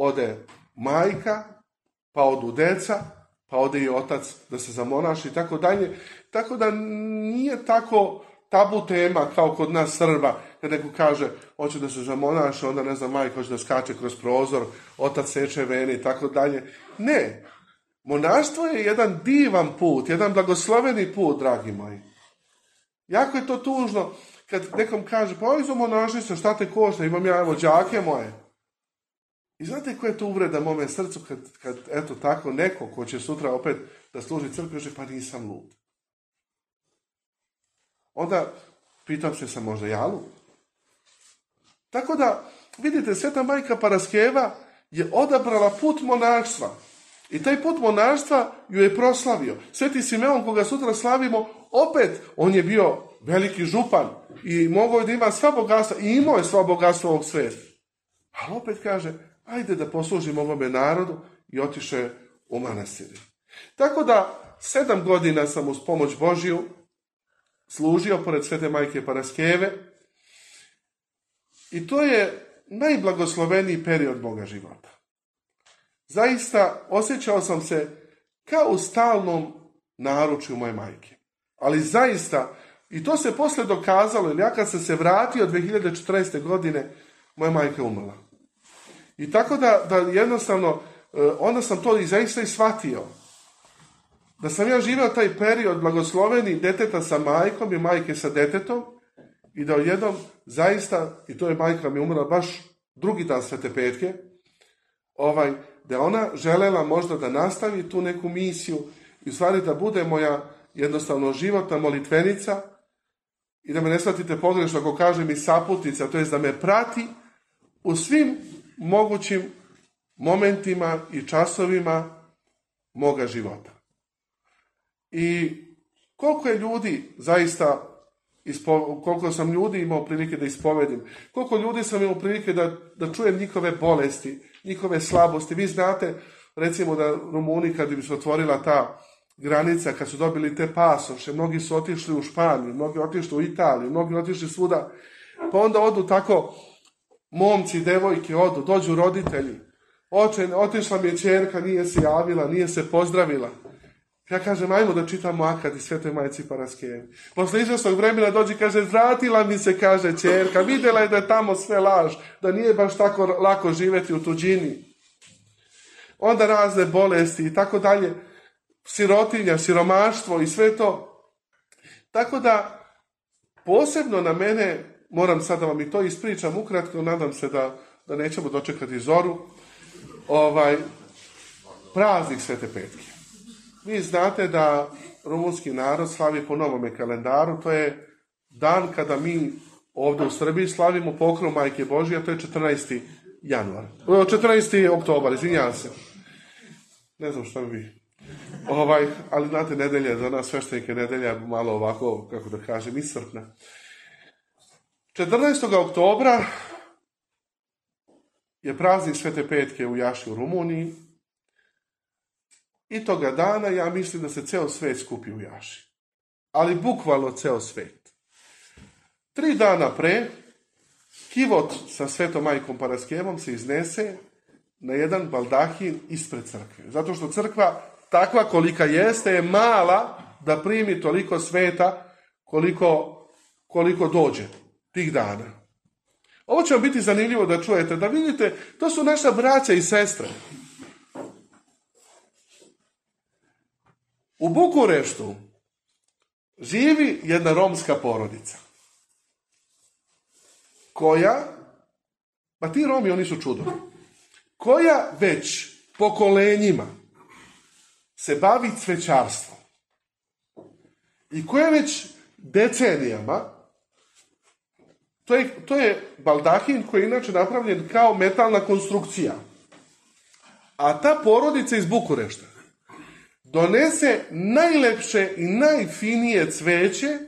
S5: ode majka, pa odu deca, pa ode i otac da se zamonaši i tako dalje. Tako da nije tako tabu tema kao kod nas Srba, kad neko kaže hoće da se zamonaši, onda ne znam, majka hoće da skače kroz prozor, otac seče vene i tako dalje. Ne, monaštvo je jedan divan put, jedan blagosloveni put, dragi moji. Jako je to tužno kad nekom kaže, pa oj, za monaši se, šta te košta, imam ja, evo, džake moje. I znate koja je to uvreda mome srcu kad, kad eto tako neko ko će sutra opet da služi crkvi, kaže pa nisam lud. Onda pitam se sam možda ja Tako da, vidite, sveta majka Paraskeva je odabrala put monaštva. I taj put monaštva ju je proslavio. Sveti Simeon, koga sutra slavimo, opet, on je bio veliki župan i mogao je da ima sva bogatstva, i imao je sva bogatstva ovog svijeta. Ali opet kaže, ajde da poslužimo ovome narodu i otiše u manasiri. Tako da sedam godina sam uz pomoć Božiju služio pored Svete Majke Paraskeve i to je najblagosloveniji period moga života. Zaista osjećao sam se kao u stalnom naručju moje majke. Ali zaista, i to se poslije dokazalo, jer ja kad sam se vratio 2014. godine, moja majka umrla. I tako da, da jednostavno, e, onda sam to i zaista i shvatio. Da sam ja živio taj period blagosloveni deteta sa majkom i majke sa detetom i da jednom zaista, i to je majka mi umrla baš drugi dan Svete Petke, ovaj, da je ona želela možda da nastavi tu neku misiju i u stvari da bude moja jednostavno životna molitvenica i da me ne shvatite pogrešno ako kažem i saputica, to je da me prati u svim mogućim momentima i časovima moga života. I koliko je ljudi zaista, koliko sam ljudi imao prilike da ispovedim, koliko ljudi sam imao prilike da, da čujem njihove bolesti, njihove slabosti. Vi znate, recimo da Rumuni kad bi se otvorila ta granica, kad su dobili te pasoše, mnogi su otišli u Španiju, mnogi otišli u Italiju, mnogi otišli svuda, pa onda odu tako momci devojke odu, dođu roditelji. Oče, otišla mi je čerka, nije se javila, nije se pozdravila. Ja kažem, ajmo da čitamo akad i svetoj majci Paraskevi. Posle izvjesnog vremena dođe, kaže, vratila mi se, kaže čerka, vidjela je da je tamo sve laž, da nije baš tako lako živjeti u tuđini. Onda razne bolesti i tako dalje, sirotinja, siromaštvo i sve to. Tako da, posebno na mene moram sad da vam i to ispričam ukratko, nadam se da, da nećemo dočekati zoru. Ovaj, praznik Svete Petke. Vi znate da rumunski narod slavi po novome kalendaru, to je dan kada mi ovdje u Srbiji slavimo pokrov Majke Božije, a to je 14. januar. 14. oktobar, izvinjavam se. Ne znam šta bi Ovaj, ali znate, nedelja za nas sveštenike nedelja malo ovako, kako da kažem, iscrpna. 14. oktobra je praznik Svete Petke u Jaši u Rumuniji i toga dana ja mislim da se ceo svet skupi u Jaši. Ali bukvalno ceo svet. Tri dana pre, kivot sa svetom majkom Paraskevom se iznese na jedan baldahin ispred crkve. Zato što crkva, takva kolika jeste, je mala da primi toliko sveta koliko, koliko dođe tih dana. Ovo će vam biti zanimljivo da čujete, da vidite, to su naša braća i sestre. U Bukureštu živi jedna romska porodica koja, pa ti Romi oni su čudo, koja već pokolenjima se bavi cvećarstvom i koja već decenijama to je, to je baldahin koji je inače napravljen kao metalna konstrukcija. A ta porodica iz Bukurešta donese najlepše i najfinije cveće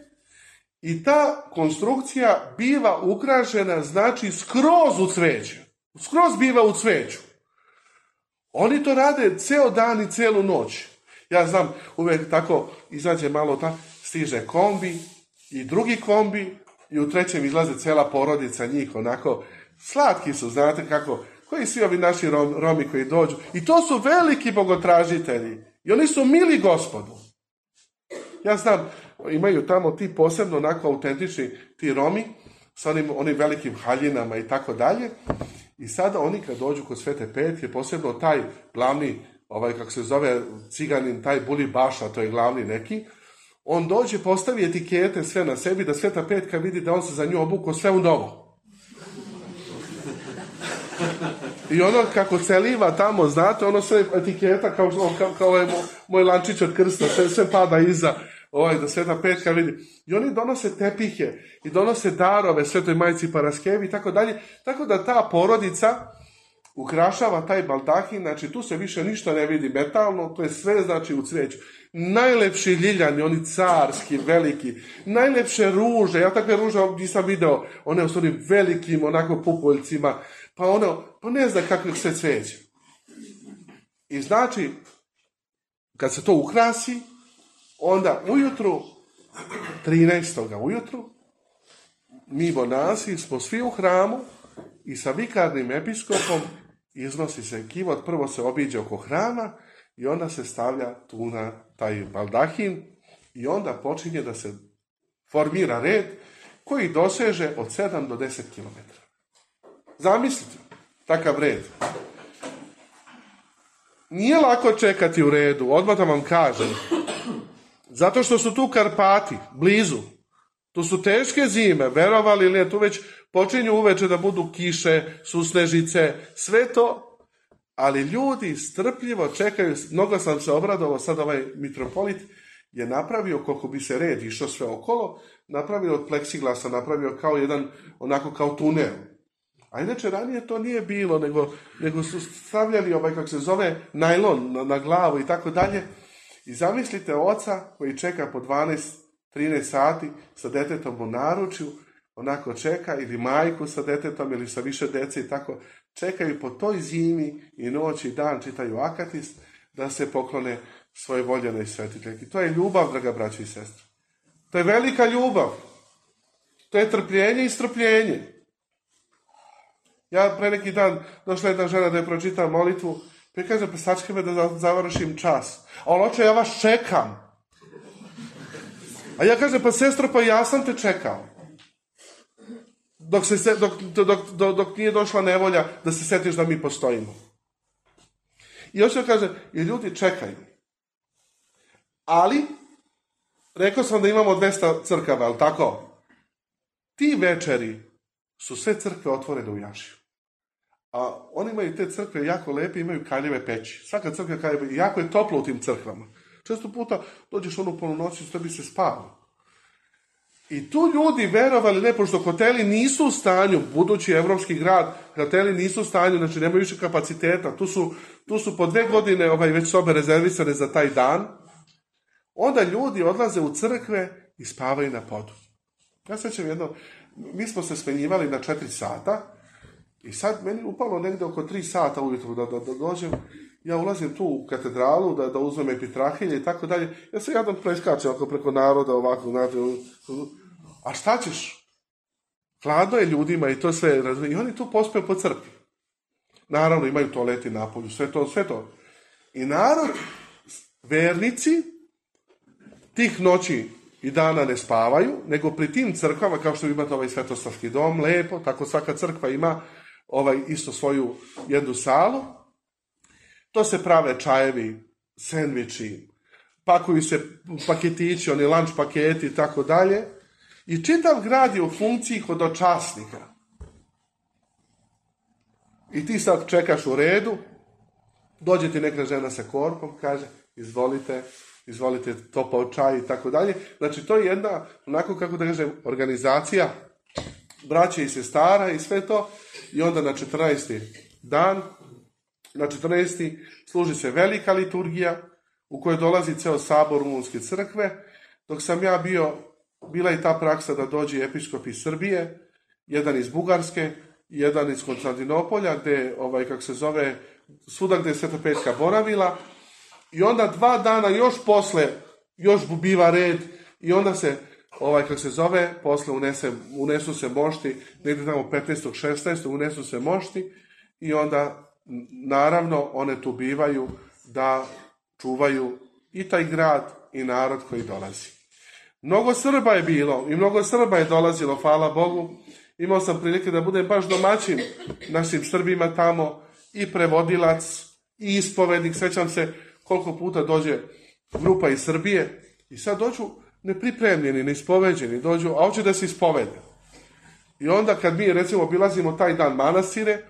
S5: i ta konstrukcija biva ukrašena, znači skroz u cveće. Skroz biva u cveću. Oni to rade ceo dan i celu noć. Ja znam, uvek tako izađe malo ta, stiže kombi i drugi kombi i u trećem izlaze cijela porodica njih, onako, slatki su, znate kako, koji svi ovi naši Romi koji dođu. I to su veliki bogotražitelji. I oni su mili gospodu. Ja znam, imaju tamo ti posebno onako autentični ti Romi sa onim, velikim haljinama i tako dalje. I sada oni kad dođu kod Svete je posebno taj glavni, ovaj kako se zove ciganin, taj Buli Baša, to je glavni neki, on dođe, postavi etikete sve na sebi, da sveta petka vidi da on se za nju obuko sve u novo. I ono kako celiva tamo, znate, ono sve etiketa, kao, kao, kao je ovaj moj, lančić od krsta, sve, sve pada iza, ovaj, da sveta petka vidi. I oni donose tepihe i donose darove svetoj majici Paraskevi i tako dalje. Tako da ta porodica, ukrašava taj baldahin, znači tu se više ništa ne vidi metalno, to je sve znači u cvijeću. Najlepši ljiljani, oni carski, veliki, najlepše ruže, ja takve ruže nisam video, one su onim velikim onako pupoljcima, pa ono, pa ne zna kakvih se cvijeće. I znači, kad se to ukrasi, onda ujutru, 13. ujutru, mi monasi smo svi u hramu i sa vikarnim episkopom iznosi se kivot, prvo se obiđe oko hrama i onda se stavlja tu na taj baldahin i onda počinje da se formira red koji doseže od 7 do 10 km. Zamislite, takav red. Nije lako čekati u redu, odmah da vam kažem. Zato što su tu Karpati, blizu. Tu su teške zime, verovali ili je tu već počinju uveče da budu kiše, susnežice, sve to, ali ljudi strpljivo čekaju, mnogo sam se obradovao, sad ovaj mitropolit je napravio, koliko bi se red išao sve okolo, napravio od pleksiglasa, napravio kao jedan, onako kao tunel. A inače, ranije to nije bilo, nego, nego su stavljali ovaj, kako se zove, najlon na, na glavu i tako dalje. I zamislite oca koji čeka po 12 13 sati sa detetom u naručju, onako čeka ili majku sa detetom ili sa više dece i tako, čekaju po toj zimi i noć i dan čitaju akatis da se poklone svoje voljenoj svetiteljki. To je ljubav, draga braća i sestre. To je velika ljubav. To je trpljenje i strpljenje. Ja pre neki dan došla jedna žena da je pročita molitvu, pa kaže, pa me da završim čas. A ono, oče, ja vas čekam. A ja kažem, pa sestro, pa ja sam te čekao dok, se, dok, dok, dok, nije došla nevolja da se setiš da mi postojimo. I još ću kaže, i ljudi čekaju. Ali, rekao sam da imamo 200 crkava, ali tako? Ti večeri su sve crkve otvorene u Jašiju. A oni imaju te crkve jako lepe, imaju kaljeve peći. Svaka crkva kaljeve, jako je toplo u tim crkvama. Često puta dođeš onu i što bi se spavao. I tu ljudi, verovali ne, pošto hoteli nisu u stanju, budući evropski grad, hoteli nisu u stanju, znači nemaju više kapaciteta, tu su, tu su po dve godine ovaj, već sobe rezervisane za taj dan, onda ljudi odlaze u crkve i spavaju na podu. Ja sećam jedno, mi smo se smenjivali na četiri sata i sad meni upalo negdje oko tri sata ujutro da, da, dođem, ja ulazim tu u katedralu da, da uzmem epitrahilje i tako dalje, ja se jadan preskačem ako preko naroda ovako, znači, a šta ćeš? Hladno je ljudima i to sve. I oni tu pospeju po crkvi. Naravno, imaju toaleti napolju, sve to, sve to. I narod, vernici, tih noći i dana ne spavaju, nego pri tim crkvama, kao što imate ovaj svetostavski dom, lepo, tako svaka crkva ima ovaj isto svoju jednu salu, to se prave čajevi, sendviči, pakuju se paketići, oni lunch paketi i tako dalje, i čitav grad je u funkciji hodočasnika. I ti sad čekaš u redu, dođe ti neka žena sa korpom, kaže, izvolite, izvolite to čaj i tako dalje. Znači, to je jedna, onako kako da kažem, organizacija braće i sestara i sve to. I onda na 14. dan, na 14. služi se velika liturgija u kojoj dolazi ceo sabor Rumunske crkve. Dok sam ja bio bila je ta praksa da dođe episkop iz Srbije, jedan iz Bugarske, jedan iz Konstantinopolja, gde, ovaj, kako se zove, svuda gdje je Sveta Petka boravila, i onda dva dana još posle, još biva red, i onda se, ovaj, kako se zove, posle unesu se mošti, negdje tamo 15. 16. unesu se mošti, i onda, naravno, one tu bivaju da čuvaju i taj grad i narod koji dolazi. Mnogo Srba je bilo i mnogo Srba je dolazilo, hvala Bogu. Imao sam prilike da budem baš domaćin našim Srbima tamo i prevodilac i ispovednik. Sjećam se koliko puta dođe grupa iz Srbije i sad dođu nepripremljeni, neispoveđeni, dođu, a hoće da se ispovede. I onda kad mi recimo obilazimo taj dan manastire,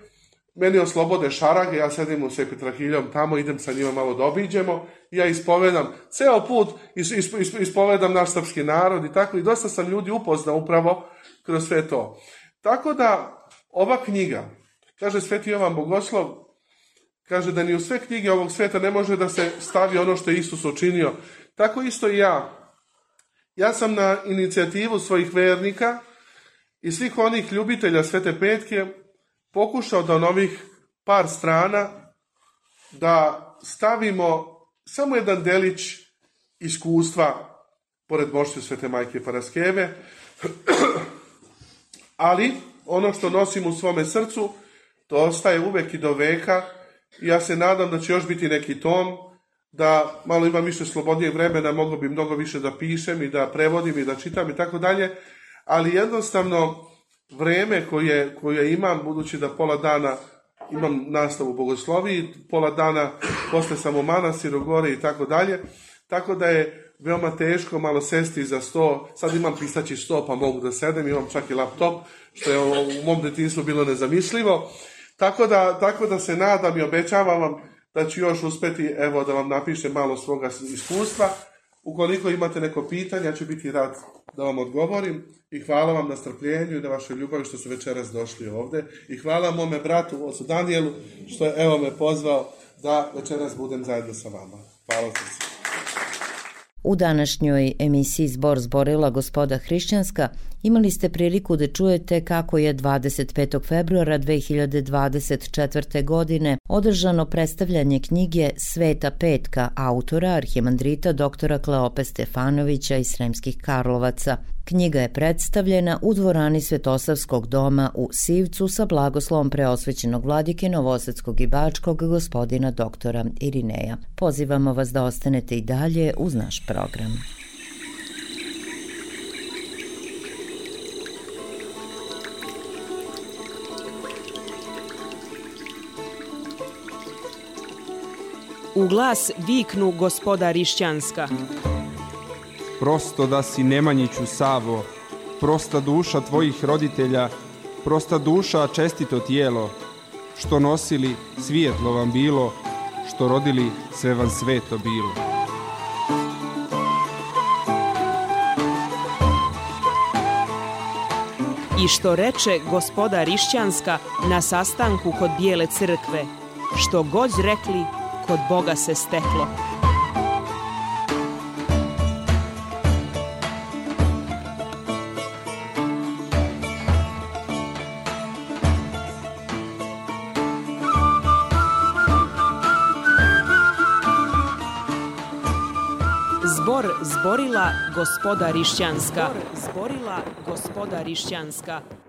S5: meni oslobode šarage, ja sedim u Sepitrahiljom tamo, idem sa njima malo dobiđemo, ja ispovedam, ceo put ispovedam naš srpski narod i tako, i dosta sam ljudi upoznao upravo kroz sve to. Tako da, ova knjiga, kaže Sveti Jovan Bogoslov, kaže da ni u sve knjige ovog sveta ne može da se stavi ono što je Isus učinio. Tako isto i ja. Ja sam na inicijativu svojih vernika i svih onih ljubitelja Svete Petke pokušao da na ovih par strana da stavimo samo jedan delić iskustva pored Bošće Svete Majke Paraskeve, ali ono što nosim u svome srcu, to ostaje uvek i do veka i ja se nadam da će još biti neki tom, da malo imam više slobodnijeg vremena, mogu bi mnogo više da pišem i da prevodim i da čitam i tako dalje, ali jednostavno vrijeme koje, koje imam, budući da pola dana imam nastavu u bogosloviji, pola dana posle sam u manastiru gore i tako dalje, tako da je veoma teško malo sesti za sto, sad imam pisaći sto pa mogu da sedem, imam čak i laptop, što je u mom detinstvu bilo nezamislivo, tako da, tako da se nadam i obećavam vam da ću još uspeti evo da vam napišem malo svoga iskustva, Ukoliko imate neko pitanje, ja ću biti rad da vam odgovorim i hvala vam na strpljenju i na vašoj ljubavi što su večeras došli ovdje. I hvala mome bratu, ocu Danielu, što je evo me pozvao da večeras budem zajedno sa vama. Hvala vam.
S6: U današnjoj emisiji Zbor zborila gospoda Hrišćanska imali ste priliku da čujete kako je 25. februara 2024. godine održano predstavljanje knjige Sveta Petka autora arhimandrita doktora Kleope Stefanovića iz Sremskih Karlovaca. Knjiga je predstavljena u dvorani Svetosavskog doma u Sivcu sa blagoslovom preosvećenog vladike Novosadskog i Bačkog gospodina doktora Irineja. Pozivamo vas da ostanete i dalje uz naš program. U glas viknu gospoda Rišćanska
S7: prosto da si Nemanjiću Savo, prosta duša tvojih roditelja, prosta duša čestito tijelo, što nosili svijetlo vam bilo, što rodili sve vam sveto bilo.
S6: I što reče gospoda Rišćanska na sastanku kod Bijele crkve, što god rekli, kod Boga se steklo. zborila gospoda Rišćanska. Zborila gospoda Rišćanska.